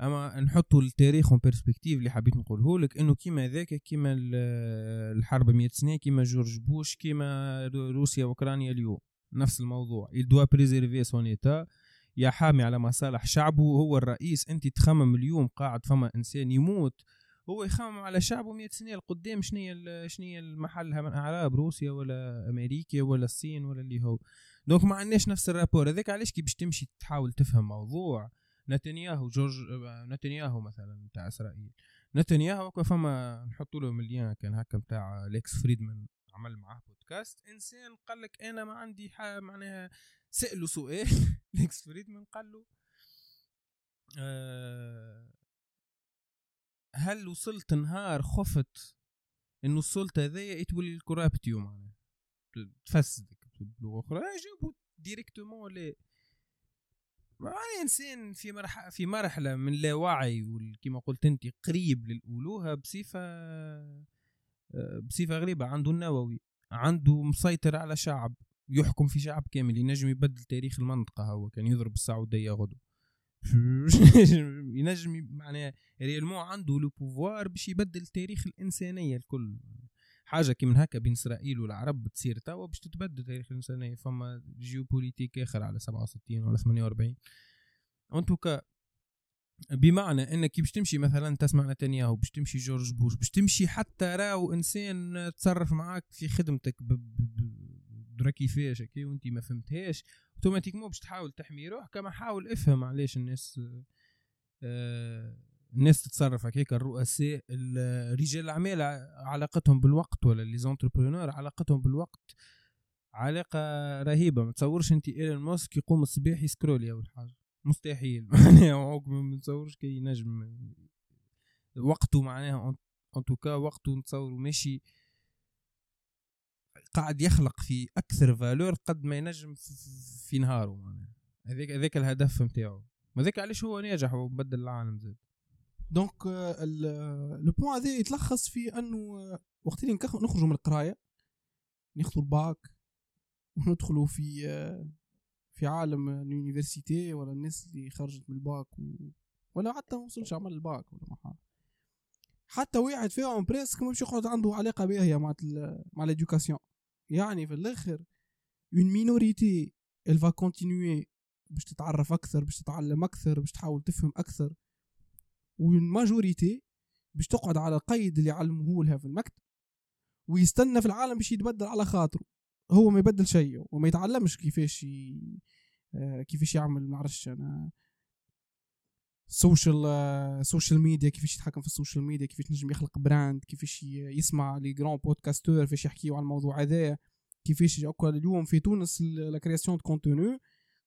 S1: أما نحطوا التاريخ اون بيرسبكتيف اللي حبيت نقوله لك إنه كيما ذاك كيما ال- الحرب 100 سنة كيما جورج بوش كيما رو- روسيا واوكرانيا اليوم. نفس الموضوع. Il doit préserver son état. يا حامي على مصالح شعبه هو الرئيس أنت تخمم اليوم قاعد فما إنسان يموت. هو يخمم على شعبه 100 سنة لقدام شنو شنو هي المحلها من أعراب روسيا ولا أمريكا ولا الصين ولا اللي هو. donc ما عندناش نفس ال rapport. هذاك علاش كي باش تمشي تحاول تفهم موضوع نتنياهو جورج نتنياهو مثلا تاع إسرائيل. نتنياهو فما نحطوا له مليان كان هكا نتاع ليكس فريدمان عمل معاه بودكاست. إنسان قال لك أنا ما عندي معناها سأله سؤال ليكس فريدمان قال له آه هل وصلت نهار خفت؟ إنه السلطة هذايا يتولي ال corrupt you معناها. تفسدك بلغة أخرى. جاوبوا directement لا معناها إنسان في مرحله في مرحلة من لا وعي كما قلت أنت قريب للألوهة بصفة آه، بصفة غريبة. عنده النووي عنده مسيطر على شعب. يحكم في شعب كامل ينجم يبدل تاريخ المنطقة هو كان يضرب السعودية غدو. ينجم معناها réellement عنده le pouvoir باش يبدل تاريخ الإنسانية الكل. حاجة كي من هكا بين إسرائيل والعرب بتصير توا باش تتبدل تاريخ الإنسانية. فما géopolitique آخر على 67 ولا 48 en tout cas بمعنى إنك باش تمشي مثلا تسمع نتنياهو باش تمشي جورج بوش باش تمشي حتى راو إنسان تصرف معاك في خدمتك ب- ب- درا كيفاش هكا وانت ما فهمتهاش automatiquement باش تحاول تحمي روحك كما حاول افهم علاش الناس آه، الناس تتصرف هكاك الرؤساء ال- رجال الأعمال علاقتهم بالوقت ولا les entrepreneurs علاقتهم بالوقت علاقة رهيبة. ما تصورش انت إيلون ماسك يقوم الصباح يسكرولي أول حاجة. مستحيل. معناها ما نتصورش كي ينجم وقته معناها en tout cas وقته نتصور ماشي قاعد يخلق في أكثر valeur قد ما ينجم في- نهاره معناها. هذاك هذاك الهدف نتاعو وذاك علاش هو ناجح وبدل العالم زاد.
S2: donc le point هذا يتلخص في أنه آه، وقت اللي نخرجوا من القراية ناخذوا الباك وندخلوا في آه، في عالم ال université ولا الناس اللي خرجت من الباك و... ولا حتى ما وصلش عمل الباك ولا ما حاجة. حتى واحد فيهم presque ما يقعد عنده علاقة باهيه مع مع l'éducation يعني في الآخر une minorité va continuer باش تتعرف أكثر باش تتعلم أكثر باش تحاول تفهم أكثر. وال majorité باش تقعد على القيد اللي علموه لها في المكتب ويستنى في العالم باش يتبدل على خاطره. هو ما يبدل شيء وما يتعلمش كيفاش ي... آه، كيفاش يعمل money. social social media كيفاش يتحكم في ال social media كيفاش نجم يخلق brand كيفاش يسمع les grands podcasteurs كيفاش يحكيوا على الموضوع هذا كيفاش اليوم. في تونس la création de contenu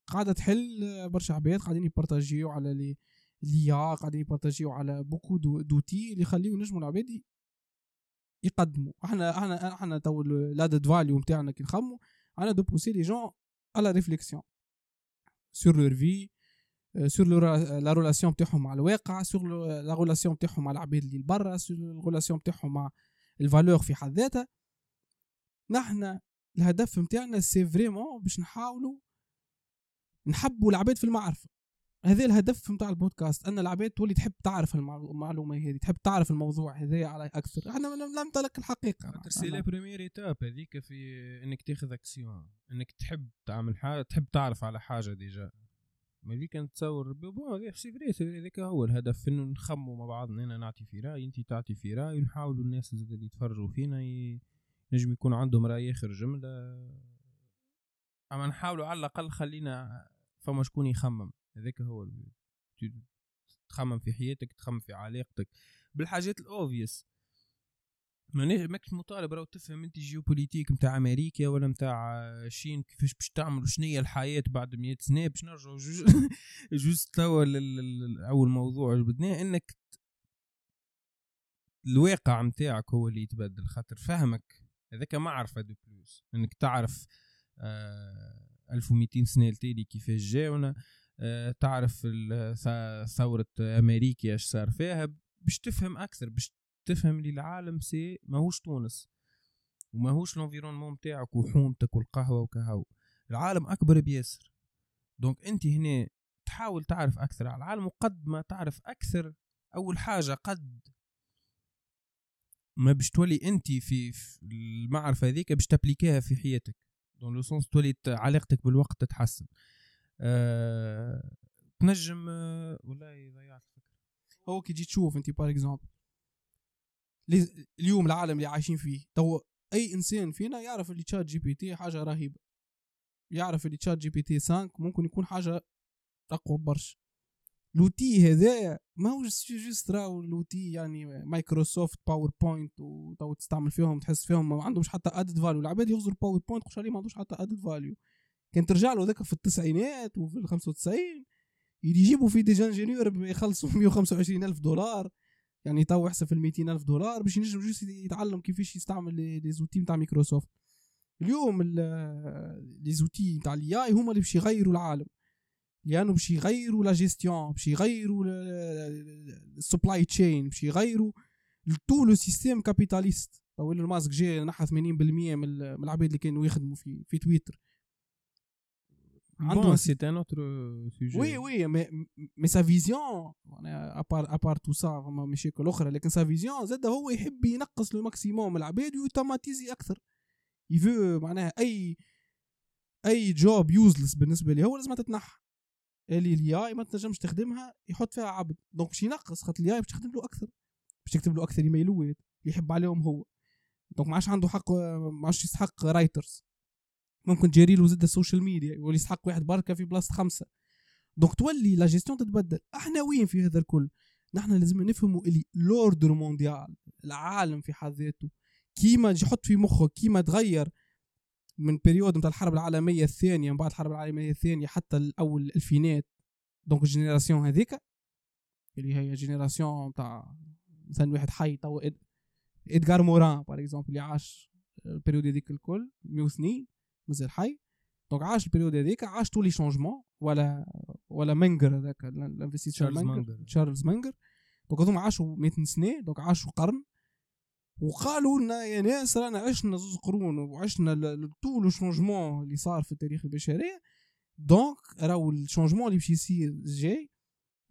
S2: قاعدة تحل آه، برشا عباد قاعدين يبارطاجيو على لي ليا قاعدين يبارطاجيو على بوكو دو دوتي اللي يخليو نجموا العباد يقدموا إحنا إحنا إحنا تو لادد فاليو نتاعنا كي نخمو أنا دو بوسي لي جون على ريفليكسيون سور لور في سور لا رولاسيون بتاعهم مع الواقع سور لا رولاسيون بتاعهم مع العباد اللي برا سور لا رولاسيون بتاعهم مع الفالور في حد ذاتها. نحن الهدف نتاعنا c'est vraiment باش نحاولوا نحبوا العباد في المعرفة. هذا الهدف نتاع البودكاست أن العباد تولي تحب تعرف المعلومة هذه تحب تعرف الموضوع هذا على أكثر. إحنا لا نمتلك الحقيقة.
S1: c'est la première étape هذيك في إنك تاخذ اكسيون إنك تحب تعمل حاجة تحب تعرف على حاجة déjà ما ديك نتصور bon c'est vrai هذاك هو الهدف إنه نخموا مع بعضنا أنا نعطي في رأي انت تعطي في رأي ونحاولوا الناس اللي يتفرجوا فينا ينجم يكون عندهم رأي آخر جملة. أما نحاولوا على الأقل خلينا فما شكون يخمم. هذاك هو تخمم في حياتك تخمم في علاقتك. بالحاجات الاوفيس ماكش مطالب راهو تفهم انت géopolitique نتاع أمريكا ولا نتاع ال Chine كيفاش باش تعملوا شنو هي الحياة بعد 100 سنة؟ باش نرجعوا جوج juste توا أول موضوع جبدناه إنك الواقع نتاعك هو اللي يتبدل خاطر فهمك هذاك معرفه de plus إنك تعرف آه 1200 سنة التالي كيفاش جاونا آه تعرف ثورة أمريكا إيش صار فيها باش تفهم أكثر باش تفهم اللي العالم c'est ماهوش تونس وماهوش l'environnement نتاعك وحومتك والقهوة وكهو. العالم أكبر بياسر. donc أنت هنا تحاول تعرف أكثر. على العالم وقد ما تعرف أكثر أول حاجة قد. ما باش تولي أنت في, المعرفة هذيك باش تابليكيها في حياتك. dans le sens تولي علاقتك بالوقت تتحسن. أه تنجم أه والله ضيعت الفكرة.
S2: هو كي تجي تشوف أنت par exemple اليوم العالم اللي عايشين فيه. تو أي إنسان فينا يعرف اللي ChatGPT حاجة رهيبة. يعرف اللي ChatGPT 5 ممكن يكون حاجة أقوى برشا. l'outil هذا ما هو juste راهو l'outil يعني Microsoft PowerPoint وتو تستعمل فيهم تحس فيهم ما عندهمش حتى added value العباد يغزروا PowerPoint خش عليه ما عندوش حتى added value كان ترجع له ذاك في التسعينات وفي ال 95 يجيبوا في des ingénieurs يخلصوا 125 ألف دولار. يعني تو احسب في ال 200 ألف دولار باش ينجم juste يتعلم كيفاش يستعمل les outils نتاع مايكروسوفت اليوم les outils نتاع ال AI هما اللي باش يغيروا العالم. لأنه باش يغيروا لا جيستيون باش يغيروا ال supply chain باش يغيروا tout le système capitaliste. تو ايلون ماسك جا نحى 80% من العباد اللي كانوا يخدموا في في تويتر.
S1: عنده c'est un autre sujet
S2: oui oui mais mais sa vision à part à part tout ça فما مشاكل أخرى لكن sa vision زاد هو يحب ينقص le maximum العباد ويوتوماتيزي أكثر يفو معناها اي أي job useless بالنسبة لي هو لازم تتنحى اللي ال AI ما تنجمش تخدمها يحط فيها عبد donc باش ينقص خاطر ال AI باش تخدم له أكثر باش تكتب له أكثر ايميلوات يحب عليهم هو donc ما عادش عنده حق ما عادش يستحق writers ممكن تجري له ال social media يولي يستحق واحد بركة في بلاصة خمسة. donc تولي لا جيستيون تتبدل. إحنا وين في هذا الكل؟ نحن لازم نفهموا اللي l'ordre mondial العالم في حد ذاته. كيما يحط في مخه كيما تغير من période نتاع الحرب العالمية الثانية من بعد الحرب العالمية الثانية حتى الأول الالفينات donc ال génération هذيك اللي هي génération نتاع مثلا واحد حي تو إدغار موران par exemple اللي عاش ال période هذيك الكل 100 سنين. مازال حي. donc عاش ال période هذيك عاش tout les changements ولا ولا منجر هذاك ال investisseur منجر تشارلز منجر donc هذوما عاشوا 100 سنة donc عاشوا قرن وقالوا لنا يا ناس رانا عشنا زوز قرون وعشنا tout le changement اللي صار في التاريخ البشريه donc راهو ال changement اللي باش يصير جاي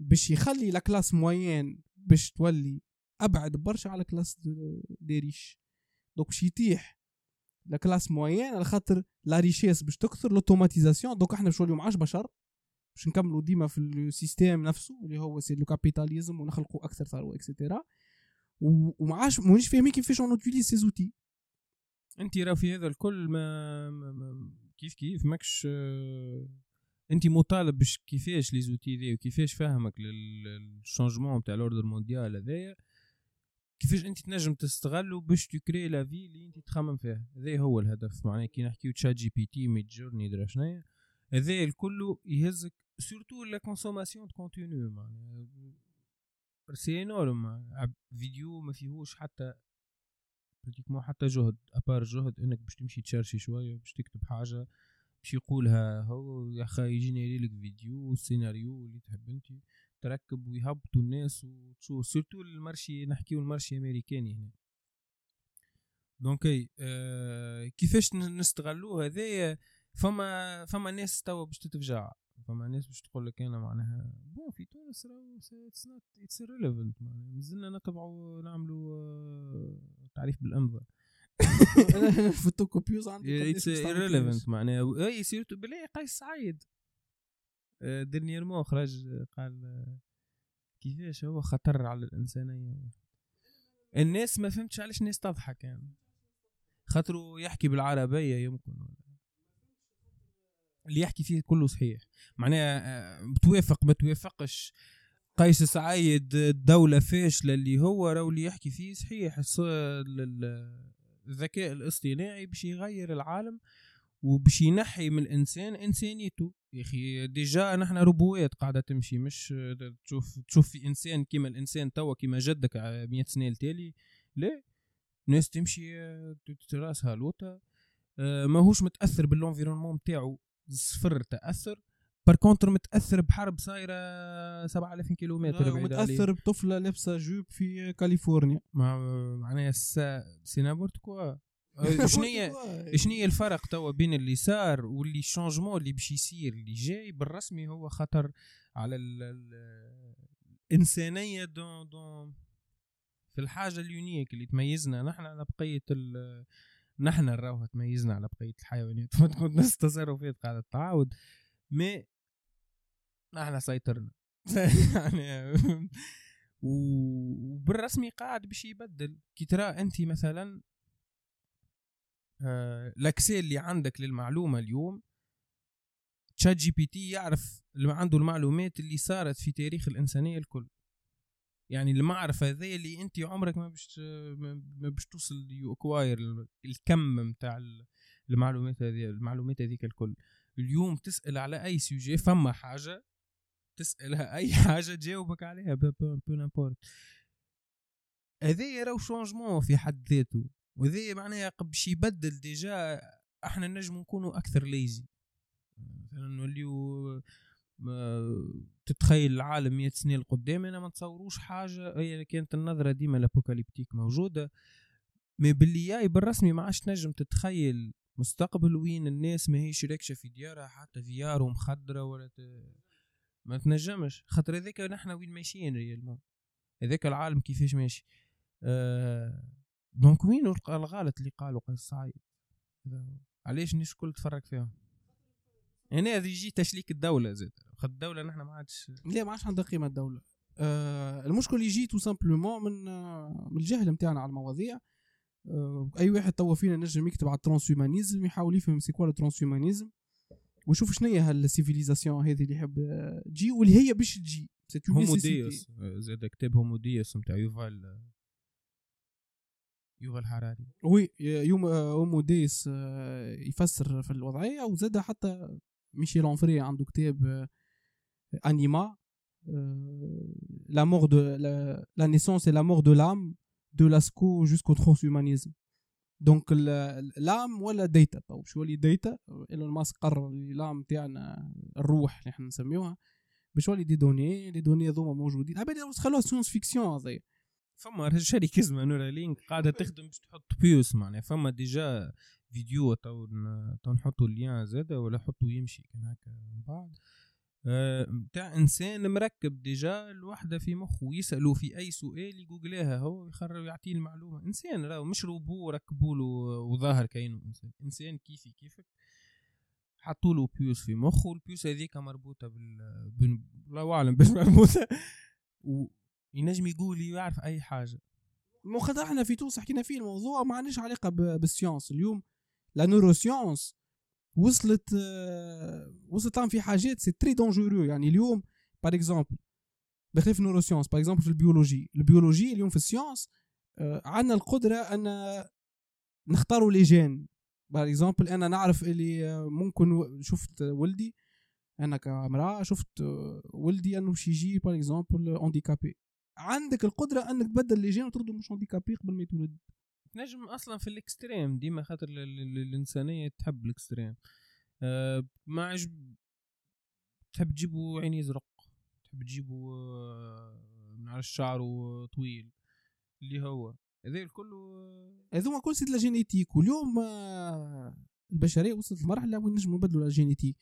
S2: باش يخلي la classe moyenne باش تولي أبعد برشا على classe des riches. donc باش يتيح la classe moyenne على خاطر la richesse باش تكثر l'automatisation donc إحنا باش نوليو معاش بشر باش نكملوا ديما في ال système نفسه اللي هو c'est le capitalisme ونخلقوا أكثر ثروة et cetera ومعاش مانيش فاهمين كيفاش en ces outils
S1: انت راه في هذا الكل ما, ما, ما كيف كيف؟ ماكش انت مطالب باش كيفاش les outils وكيفاش فاهمك لل changement تاع ال ordre mondial هذايا؟ كيفاش انت تنجم تستغلو باش ت créer la vie اللي انت تخمم فيها؟ هذا هو الهدف معناها كي نحكيو تشات جي بي تي ميد جورني درا شنيا هذا الكل يهزك surtout la consommation de contenu معناها c'est énorme فيديو ما فيهوش حتى pratiquement حتى جهد à part جهد إنك باش تمشي تشارشي شوية باش تكتب حاجة باش يقولها هو يا أخي يجيني لك فيديو سيناريو اللي تحب أنت. تركب ويهبطوا الناس وتشوف surtout ال marché نحكيو ال marché امريكاني هنا. donc أي آه كيفاش نستغلوه هذايا؟ فما فما ناس توا باش تتفجع. فما ناس باش تقول لك أنا معناها bon في تونس راهو it's not it's relevant معناها. مازلنا نطبعوا نعملوا آه، تعريف بالامضاء
S2: photocopieuse عندي
S1: it's irrelevant معناها. أي surtout بالله قيس سعيد. dernièrement خرج قال كيفاش هو خطر على الانسانيه الناس ما فهمتش علاش الناس تضحك يعني. خاطرو يحكي بالعربية يمكن اللي يحكي فيه كله صحيح. معناها بتوافق ما توافقش. قيس سعيد الدولة فاشلة اللي هو راهو اللي يحكي فيه صحيح. الذكاء الاصطناعي باش يغير العالم. وباش ينحي من الإنسان إنسانيته. يا أخي ديجا نحن ربوات قاعدة تمشي مش تشوف تشوف في إنسان كيما الإنسان توا كيما جدك 100 سنة التالي لا ناس تمشي راسها لوطا آه، ماهوش متأثر بال environnement نتاعو صفر تأثر. par contre متأثر بحرب صايره 7000 كيلومتر
S2: متأثر بطفلة لابسة jupe في كاليفورنيا.
S1: معناها c'est n'importe quoi شنو هي شنو الفرق توا بين اللي صار و les changements اللي باش يصير اللي جاي بالرسمي هو خطر على ال ال الإنسانية donc donc في الحاجة ال unique اللي تميزنا. نحن على بقية نحن نراوها تميزنا على بقية الحيوانات. فتكون نفس التصرفات قاعدة تتعاود mais نحن سيطرنا. يعني وبالرسمي قاعد باش يبدل. كي ترى انت مثلا آه ال accès اللي عندك للمعلومة اليوم ChatGPT يعرف اللي عنده المعلومات اللي صارت في تاريخ الإنسانية الكل. يعني المعرفة هذه اللي أنت عمرك ما باش ما باش توصل to acquire الكم نتاع المعلومات هذه المعلومات هذيك الكل. اليوم تسأل على أي sujet فما حاجة تسألها أي حاجة تجاوبك عليها peu n'importe هذا راهو changement في حد ذاته. وهذا معناها باش يبدل déjà إحنا نجم نكونوا أكثر lazy مثلا نوليو تتخيل العالم 100 سنه لقدام أنا ما نتصوروش حاجة هي كانت النظرة ديما ال apocalyptique موجودة. mais باللي جاي بالرسمي ما عادش تنجم تتخيل مستقبل وين الناس ما هيش راكشة في ديارها حتى فيار ومخدرة ولا ت... ما تنجمش. خاطر هذاك نحن وين ماشيين réellement هذاك العالم كيفاش ماشي. آه donc وين الغلط اللي قالوا قيس سعيد علاش الناس الكل تفرج فيهم؟ يعني هذا يجي تشليك الدولة زاد. خاطر الدولة نحن ما عادش
S2: لا ما عادش عندها قيمة الدولة. آه المشكل يجي tout simplement من آه من الجهل نتاعنا على المواضيع. آه أي واحد توا فينا نجم يكتب على ال transhumanisme يحاول يفهم c'est quoi ال transhumanisme ويشوف شنو هي هال civilisation هذه اللي يحب تجي واللي هي باش تجي.
S1: هومو ديوس زاد كتاب هومو ديوس نتاع يوفال يوفال حراري
S2: وي يوم هومو ديس يفسر في الوضعية وزاد حتى ميشيل اونفري عنده كتاب أنيما لا مور دو لا نيسونس la mort de l'âme de l'asco jusqu'au transhumanisme. دونك لام ولا ديتا طيب شو اللي ديتا ايلون ماسك قرر اللام تاعنا الروح اللي إحنا نسميوها. باش ولي دي دوني لي دوني هذوما موجودين. عبالي خلوها science-fiction هذايا.
S1: فما شركة اسمها Neuralink قاعدة تخدم باش تحط puce معناها. فما déjà فيديو تو نحطوا اللين زاد ولا حطوا يمشي كان هكا من بعد. نتاع آه إنسان مركب déjà الوحدة في مخه يسالوا في أي سؤال يجوجلاها هو يخرج يعطيه المعلومه إنسان راهو مش روبو ركبوا له وظاهر كاينة إنسان. إنسان كيفي كيفك؟ حطوا له puce في مخه وال puce هذيك مربوطة بال الله أعلم باش مربوطه وينجم يقول يعرف أي حاجة.
S2: mais خاطر إحنا في تونس حكينا فيه الموضوع ما عندناش علاقة بال science اليوم la neuroscience وصلت وصلت في حاجات c'est très dangereux يعني اليوم par exemple بخلاف neuroscience par exemple في ال biologie. ال biologie اليوم في ال science عندنا القدرة أن نختاروا les gènes par exemple أنا نعرف اللي ممكن شفت ولدي أنا كامرأة شفت ولدي أنه باش يجي par exemple handicapé عندك القدرة أنك تبدل les gènes وترده مش handicapé قبل ما يتولد.
S1: نجم أصلا في ال extrême ديما خاطر الإنسانية تحب ال extrême. آه ما عجب تحب تجيبوا عين يزرق تحب تجيبوا آه من على الشعر طويل اللي هو. هذا الكل
S2: هذوما كل c'est la génétique. واليوم آه، البشرية وصلت لمرحلة وين نجموا نبدلوا la génétique.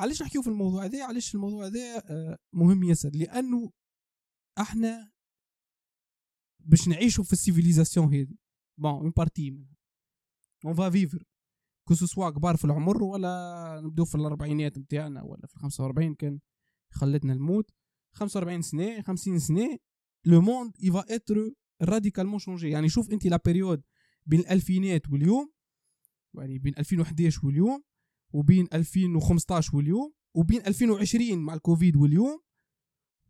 S2: علاش نحكيو في الموضوع هذا؟ علاش الموضوع هذا آه، مهم ياسر؟ لأنه إحنا باش نعيشوا في ال civilisation هذه. bon une partie منها. on va vivre que ce soit كبار في العمر ولا نبدو في الأربعينات نتاعنا ولا في 45 كان خلتنا الموت 45 سنة 50 سنة le monde va être radicalement changé يعني شوف أنت la période بين الألفينات واليوم يعني بين 2011 واليوم وبين 2015 واليوم وبين 2020 مع الكوفيد واليوم.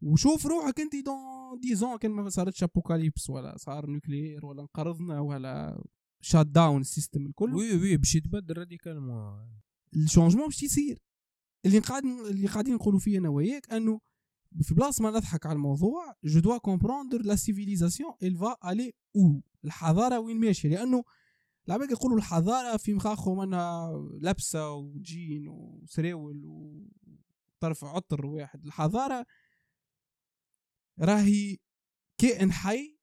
S2: وشوف روحك انت dans dix ans كان ما صارتش apocalypse ولا صار nucléaire ولا انقرضنا ولا shut down ال système الكل.
S1: oui oui باش يتبدل radicalement
S2: ال changement باش يصير. اللي قاعد اللي قاعدين نقولوا فيه أنا وياك أنه في بلاصة ما نضحك على الموضوع je dois comprendre la civilisation va aller où؟ الحضارة وين ماشية؟ لأنه العباد يقولوا الحضارة في مخاخهم أنها لبسه وجين وسراول وطرف عطر واحد. الحضارة راهي كائن حي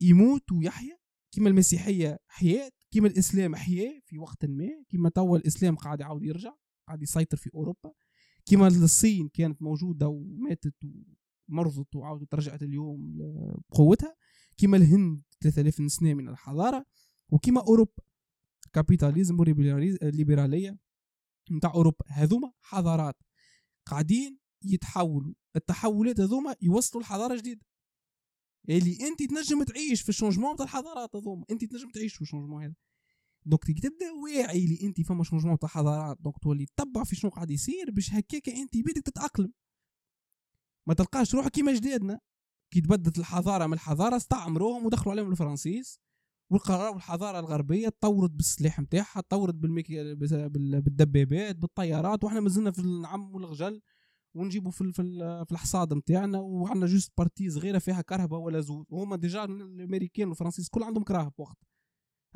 S2: يموت ويحيا كما المسيحية حياة كما الإسلام حياة في وقت ما كما توا الإسلام قاعد يعاود يرجع قاعد يسيطر في أوروبا. كما الصين كانت موجودة وماتت ومرضت وعاودت رجعت اليوم بقوتها كما الهند 3000 سنة من الحضارة. وكما أوروبا كابيتاليزم والليبرالية نتاع أوروبا. هذوما حضارات قاعدين يتحولوا التحولات هذوما يوصلوا لحضارة جديدة. اللي أنت تنجم تعيش في ال changement تاع الحضارات هذوما. أنت تنجم تعيش في ال changement هذا. donc تبدأ واعي اللي أنت فما changement تاع حضارات. donc تولي تتبع في شنو قاعد يصير باش هكاك أنت بيدك تتأقلم. ما تلقاش روحك كيما جدادنا. كي تبدلت الحضارة من الحضارة استعمروهم ودخلوا عليهم الفرنسيس. وقرروا الحضاره الغربية تطورت بالسلاح نتاعها تطورت بال méc... بالدبابات بالطيارات وإحنا مازلنا في النعم والغجل. ونجيبوا في في, الحصاد نتاعنا وعندنا juste partie صغيره فيها كرهبة ولا زوز وهما déjà الأمريكان والفرنسيس كل عندهم كراهب وقت.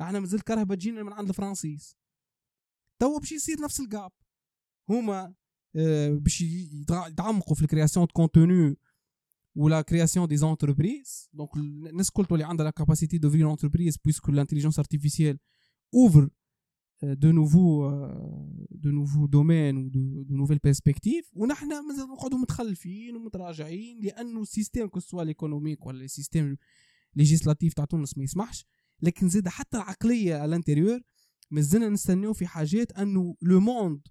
S2: إحنا مازال كرهبة تجينا من عند الفرنسيس. توا باش يصير نفس ال gap هما آه، باش يتعمقوا في ال création de contenu ولا création des entreprises donc الناس الكل تولي عندها la capacité d'ouvrir l'entreprise puisque l'intelligence artificielle ouvre de nouveaux de nouveaux domaines و de nouvelles perspectives ونحن مازال نقعدوا متخلفين ومتراجعين لأنه ال système que ce soit l'économique ولا ال système législatif تاع تونس ما يسمحش. لكن زاد حتى العقلية على ال intérieur مازلنا نستناو في حاجات أنه le monde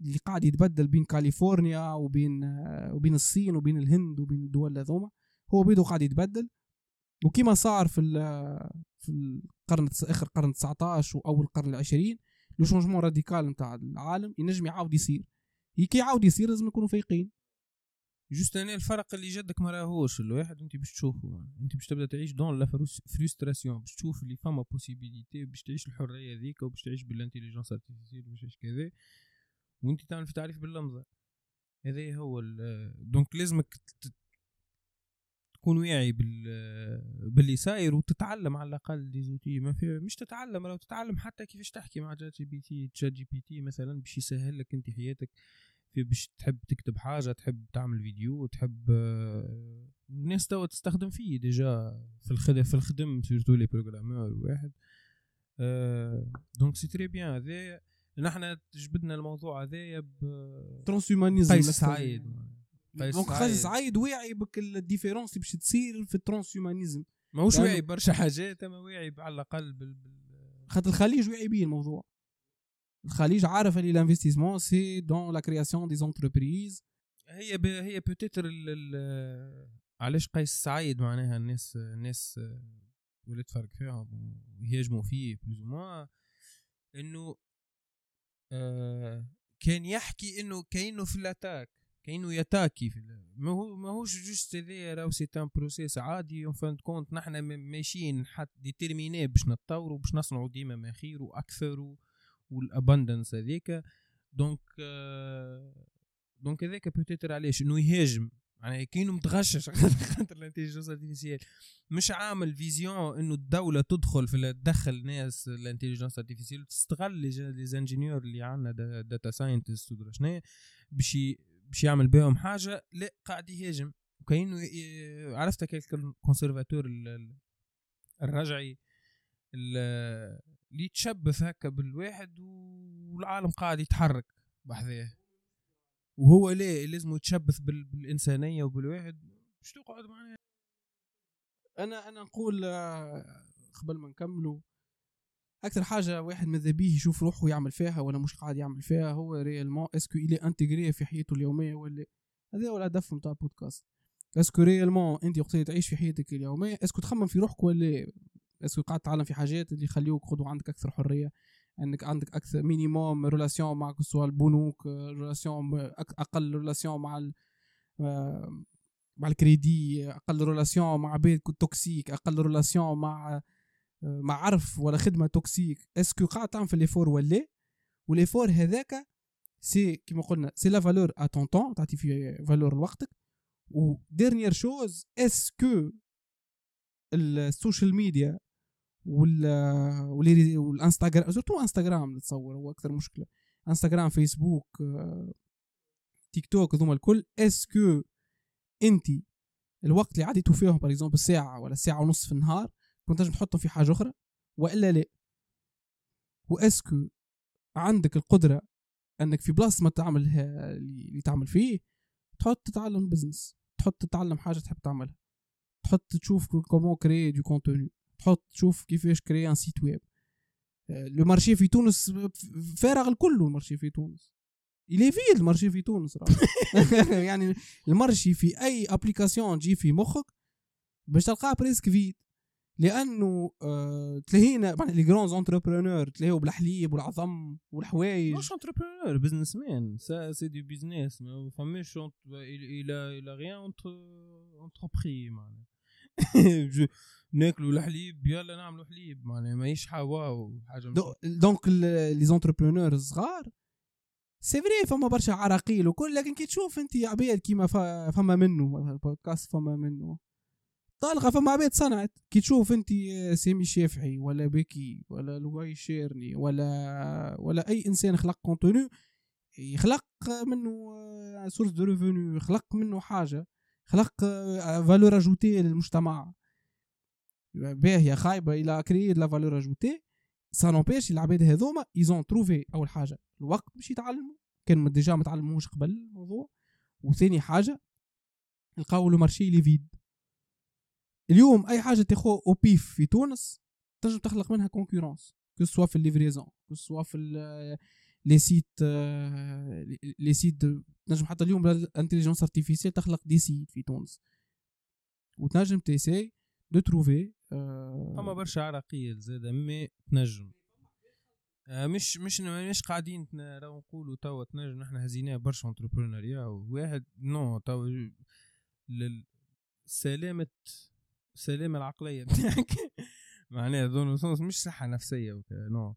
S2: اللي قاعد يتبدل بين كاليفورنيا وبين وبين الصين وبين الهند وبين الدول هذوما هو بيدو قاعد يتبدل. وكما صار في في القرن آخر القرن 19 وأول القرن العشرين le changement radical نتاع العالم ينجم يعاود يصير. كي يعاود يصير لازم نكونوا فايقين.
S1: juste أنا الفرق اللي جدك ما راهوش الواحد أنت باش تشوفه أنت باش تبدأ تعيش dans la frustration باش تشوف اللي فما possibilité باش تعيش الحرية ذيك وباش تعيش بال intelligence artificielle باش تعيش كذا وأنت تعمل في تعريف باللمزة. هذا هو donc لازمك تكون واعي بال باللي صاير وتتعلم على الأقل des outils ما في مش تتعلم لو تتعلم حتى كيفاش تحكي مع جات جي بي تي. تشات جي بي تي مثلا باش يسهل لك انت حياتك في باش تحب تكتب حاجة تحب تعمل فيديو تحب الناس توا تستخدم فيه. déjà في الخدم في الخدم surtout les programmeurs واحد. donc c'est très bien هذا نحن جبدنا الموضوع هذايا ب
S2: transhumanisme
S1: قيس سعيد.
S2: donc قيس سعيد واعي بال différence باش تصير في ال transhumanisme
S1: ماهوش واعي برشا حاجات اما واعي على الأقل بال
S2: خاطر الخليج واعي بيه الموضوع. الخليج عارف اللي ال investissement c'est dans la création des entreprises
S1: هي ب... هي peut-être علاش قيس سعيد معناها الناس الناس ولات فرق فيهم ويهاجموا فيه plus ou moins إنه آه كان يحكي إنه كأنه في ال attaque. كانه يattaqui ما هو ماهوش juste هذايا راهو c'est un processus عادي en fin de compte نحنا ماشيين حتى déterminés باش نتطوروا باش نصنعوا ديما ما خير وأكثر و... وال abondance هذيك. donc donc هذاك peut-être علاش؟ إنه يهاجم. يعني كأنه متغشش خاطر ال intelligence artificielle مش عامل vision إنه الدولة تدخل في تدخل ناس ال intelligence artificielle وتستغل les ingénieurs اللي عندنا data scientist ودرا شنو باش باش يعمل بهم حاجة لا قاعد يهاجم. وكاينه عرفت كيف ال conservateur الرجعي اللي يتشبث هكا بالواحد والعالم قاعد يتحرك بحذاه. وهو ليه لازم يتشبث بالإنسانية وبالواحد. مش تقعد معنا؟
S2: أنا أنا نقول آه، قبل ما نكملوا أكثر حاجة واحد ماذا بيه يشوف روحه يعمل فيها ولا مش قاعد يعمل فيها هو réellement est-ce que elle est intégrée في حياته اليومية ولا هذا هو الهدف نتاع البودكاست. est-ce que réellement أنت وقت تعيش في حياتك اليومية؟ est-ce que تخمم في روحك ولا est-ce que قاعد تتعلم في حاجات اللي يخليوك غدوة عندك أكثر حرية؟ انك عندك أكثر minimum relation مع سواء البنوك relation أقل relation مع مع الكريدي أقل relation مع بيت toxique أقل relation مع مع عرف ولا خدمة toxique est-ce que قاعد تعمل في l'effort ولا و l'effort هذاك c'est كيما قلنا c'est la valeur à ton temps تعطي فيه valeur لوقتك. و dernière chose est-ce que ال social media وال والانستغرام surtout انستغرام نتصور هو أكثر مشكلة. انستغرام فيسبوك تيك توك هذوما الكل. est-ce que انت الوقت اللي عديتوا فيهم par exemple ساعة ولا ساعة ونص في النهار كنت تنجم تحطهم في حاجة أخرى؟ وإلا لا. و est-ce que عندك القدرة إنك في بلاصة ما تعملها اللي تعمل فيه تحط تتعلم business تحط تتعلم حاجة تحب تعملها. تحط تشوف comment créer du contenu تحط تشوف كيفاش créer un site web le marché في تونس فارغ الكل ال marché في تونس. elle est vide ال marché في تونس. يعني ال marché في أي application تجي في مخك باش تلقاه presque vide لأنه آه تلاهينا les grands entrepreneurs تلاهيو بالحليب والعظم والحوايج.
S1: مش entrepreneur businessman ça c'est du business ما فماش il a il a rien entrepris معناها. ناكلوا الحليب يلا نعملوا حليب معناها ماهيش waouh حاجة
S2: donc les entrepreneurs الصغار c'est vrai فما برشا عراقيل وكل لكن كي تشوف أنت عباد كيما فما منه البودكاست فما منه. طالقة فما عباد صنعت. كي تشوف انت سامي الشافعي ولا بكي ولا لواي شيرني ولا ولا أي إنسان خلق contenu يخلق منه source de revenus يخلق منه حاجة خلق valeur ajoutée للمجتمع. باهية خايبة il a créé la valeur ajoutée ça n'empêche العباد هذوما ils ont trouvé أول حاجة الوقت باش يتعلموا. كان déjà ما تعلموش قبل الموضوع. وثاني حاجة لقاو le marché est vide اليوم أي حاجة تاخو au pif في تونس تنجم تخلق منها concurrence que ce soit في ال livraison que ce soit في les sites les sites تنجم حتى اليوم ال intelligence artificielle تخلق des sites في تونس. وتنجم t'essaies de trouver
S1: فما برشا عراقية زاد mais تنجم. آه، مش مش مش قاعدين نقولوا توا تنجم نحن هزيناه برشا entrepreneuriat واحد non توا سلامة السلامة العقلية. بتاعك معناها ظن مش صحة نفسية non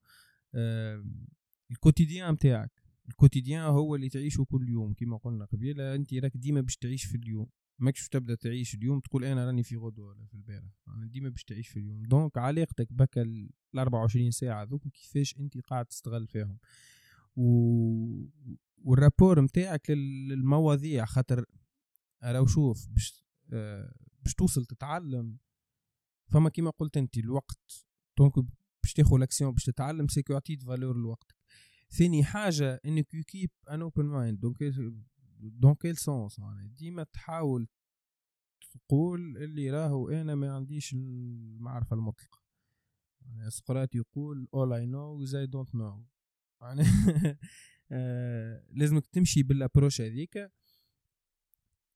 S1: ال quotidien بتاعك ال quotidien هو اللي تعيشه كل يوم كما قلنا قبيلة. أنت راك ديما باش تعيش في اليوم. ماكش تبدأ تعيش اليوم تقول أنا راني في غدوة ولا في البارح. يعني ديما باش تعيش في اليوم. donc علاقتك بك ال 24 ساعة ذوك كيفاش أنت قاعد تستغل فيهم. و... وال rapport نتاعك للمواضيع خاطر راهو شوف باش آه باش توصل تتعلم. فما كيما قلت انت الوقت donc باش تاخذ l'action باش تتعلم c'est que يعطيك valeur لوقتك ثاني حاجة انك keep an open mind donc dans quel sens يعني ديما تحاول تقول اللي راهو أنا ما عنديش المعرفة المطلقة. يعني سقراط يقول all I know is I don't know. يعني آه لازمك تمشي بال approche هذيك.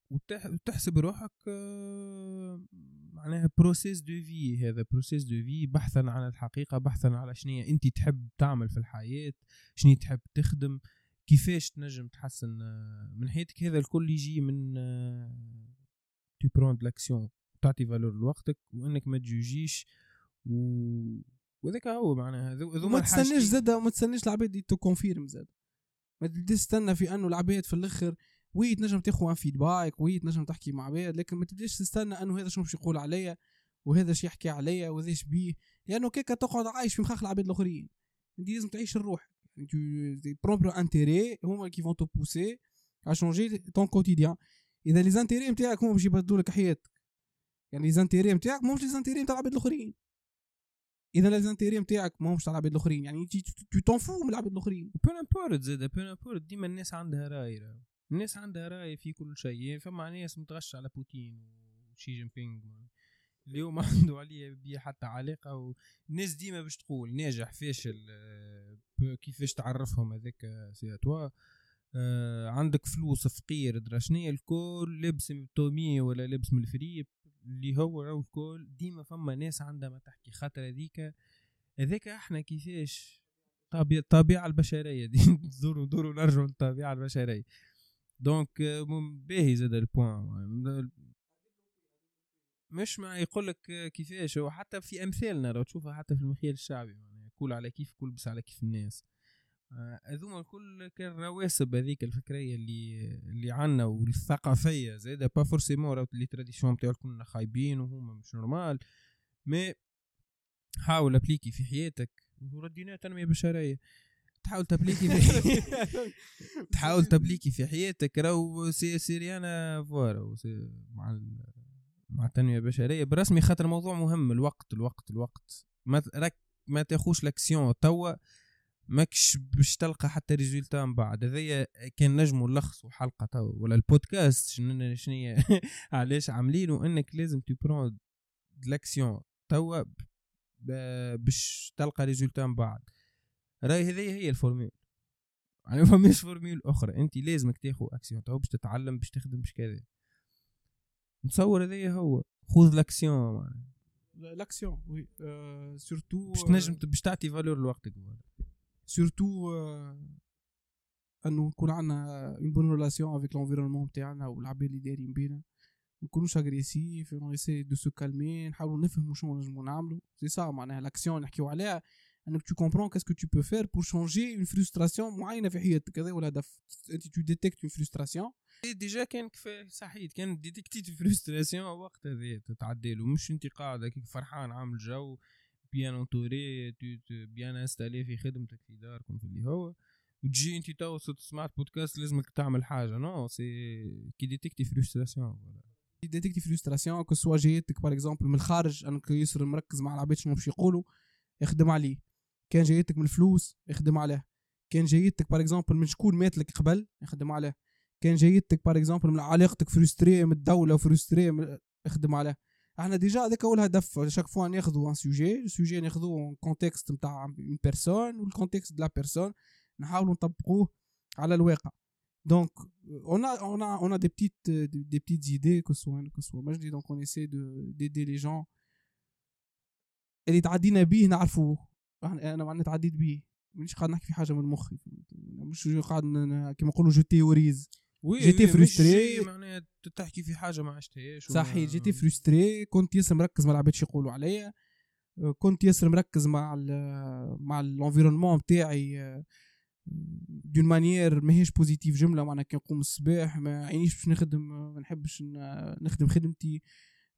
S1: وتحسب روحك آه، معناها process de vie هذا process de vie بحثا عن الحقيقة بحثا على شنو أنت تحب تعمل في الحياة شنو تحب تخدم كيفاش تنجم تحسن آه، من حياتك. هذا الكل يجي من tu prends l'action تعطي valeur لوقتك وإنك ما تجوجيش و وذاك هو معناها.
S2: ما تستناش زاد وما تستناش العباد te confirment زاد ما تستنى في أنه العباد في الأخر oui تنجم تاخذ feedback oui تنجم تحكي مع عباد لكن ما تبداش تستنى أنه هذا شنو باش يقول عليا وهذا شي يحكي عليا وهذا بيه. لأنه كيكا تقعد عايش في مخاخ العباد الآخرين. أنت لازم تعيش الروح tes propres intérêts هما qui vont te pousser à changer ton quotidien إذا les intérêts نتاعك هما باش يبدلوا لك حياتك. يعني les intérêts نتاعك ماهمش les intérêts نتاع العباد الآخرين. إذا les intérêts نتاعك ماهمش تاع العباد الآخرين. يعني tu t'en fous من العباد الآخرين.
S1: peu importe زاد peu importe ديما الناس عندها رأي. الناس عندها رأي في كل شيء فما ناس متغشى على بوتين وشي جين بينغ اليوم عنده عليه بيه حتى علاقة والناس ديما باش تقول ناجح فاشل كيفاش تعرفهم هذاك سي آه عندك فلوس فقير درا شنيا الكل لبس من ولا لبس من الفريب اللي هو الكل. ديما فما ناس عندها ما تحكي خاطر هذيك هذاك إحنا كيفاش؟ الطبيعة البشرية دي. دوروا دوروا نرجعوا للطبيعة البشرية. دونك باهي زاد البوان مش ما يقول لك كيفاش؟ هو حتى في أمثالنا لو تشوفها حتى في المخيل الشعبي يعني كل على كيف كل بس على كيف الناس. آه، هذوما الكل كان رواسب هذيك الفكرية اللي اللي عنا والثقافية زادا با فورسيمون لي تراديسيون نتاعو كنا خايبين وهما مش نورمال مي حاول أبليكي في حياتك وردينا تنمية بشرية. تحاول تبليكي في تحاول تبليكي في حياتك راهو سي سيريانا فوالا مع مع التنمية البشرية. بالرسمي خاطر موضوع مهم الوقت الوقت الوقت. ما رك ما تاخوش l'action توا ماكش باش تلقى حتى résultat من بعد. هذايا كان نجموا نلخصوا حلقة توا ولا البودكاست شنو شنو علاش عاملينه إنك لازم tu prends l'action توا باش تلقى résultat من بعد. راهي هذه هي ال formule يعني ما فماش formule أخرى. أنت لازمك تاخذ أكسيون. تو باش تتعلم باش تخدم باش كذا. نتصور هذا هو. خذ l'action
S2: l'action oui surtout
S1: باش تنجم باش تعطي valeur لوقتك.
S2: surtout انه نكون عندنا une bonne relation avec l'environnement تاعنا والعباد اللي دايرين بينا. نكونوش agressifs on essaie de se calmer نحاولوا نفهموا شنو نجموا نعملوا. سي سا معناها l'action نحكيو عليها. انك tu comprends qu'est-ce que tu peux faire pour changer une frustration معينة في حياتك. هذا هو الهدف. انت tu détectes une frustration
S1: ديجا كان كفايه صحيت كان ديتيكتي فرستراسيون وقت هذا تتعدى له مش انت قاعد هكاك فرحان عامل جو بيان اونتوري بيان انستالي في خدمتك في داركم في اللي هو. وتجي انت تو سمعت بودكاست لازمك تعمل حاجة. نو سي كي ديتيكتي فرستراسيون
S2: ديتيكتي فرستراسيون كو سوا جايتك باغ اكزومبل من الخارج أنك يسر مركز مع العباد شنو باش يقولوا يخدم عليه. كان جايتك من الفلوس يخدم عليه كان جايتك par exemple من شكون مات لك قبل يخدم عليه كان جايتك par exemple من علاقتك frustré من الدولة و frustré يخدم عليه إحنا déjà هذاك هو الهدف chaque fois ناخذوا un sujet ال sujet ناخذوه contexte نتاع une personne وال contexte de la personne نحاولوا نطبقوه على الواقع. donc on a on a on a des des petites idées que soit que soit moi dis donc on essaie de d'aider les gens. اللي تعدينا بيه نعرفوه. أنا معناتها تعديت بيه. مانيش قاعد نحكي في حاجة من مخي مش قاعد كيما نقولوا je théorise
S1: j'étais frustré معناها تحكي في حاجة ما عشتهاش
S2: صحيح j'étais frustré كنت ياسر مركز ما العباد يقولوا عليا. كنت ياسر مركز مع ال مع ال environnement بتاعي d'une manière ماهيش positive جملة معناها كي نقوم الصباح ما عينيش باش نخدم ما نحبش نخدم خدمتي.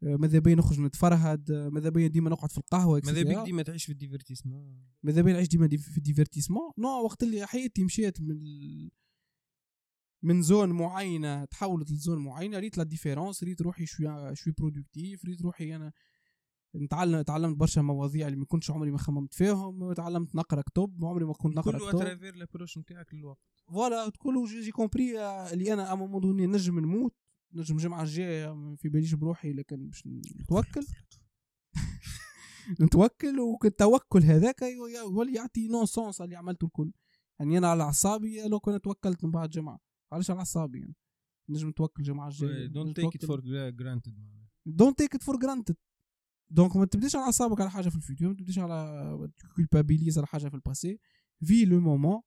S2: ماذا بيا نخرج نتفرهد ماذا بيا ديما نقعد في القهوة
S1: ماذا بيك ديما تعيش في ال divertissement؟
S2: ماذا بيا نعيش ديما في ال divertissement؟ non وقت اللي حياتي مشيت من من zone معينة تحولت ل zone معينة ريت la différence ريت روحي شوي شوي productif ريت روحي أنا نتعلم تعلمت برشا مواضيع اللي ما كنتش عمري ما خممت فيهم تعلمت نقرأ كتب عمري ما كنت نقرأ
S1: كتب. كله à travers l'approche نتاعك للوقت.
S2: voilà كله j'ai compris اللي أنا à moment donné نجم نموت. نجم الجمعة الجاية في باليش بروحي لكن باش نتوكل. نتوكل والتوكل هذاك هو اللي يعطي un sens اللي عملته الكل. يعني أنا على أعصابي لو كنت توكلت من بعد جمعه علاش على أعصابي يعني؟ نجم نتوكل الجمعة الجاية.
S1: don't take it for granted
S2: don't take it for granted donc ما تبديش على أعصابك على حاجة في ال futur ما تبديش على culpabilise على حاجة في ال passé vis le moment et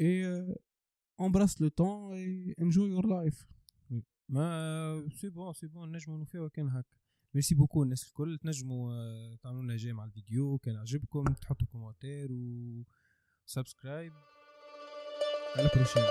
S2: embrasse le temps et enjoy your
S1: life mais c'est bon c'est bon نجمو نوفيو كان هكا. merci beaucoup الناس الكل تنجموا تعملوا لنا j'aime على الفيديو كان عجبكم تحطوا commentaire و subscribe على
S2: ال prochaine.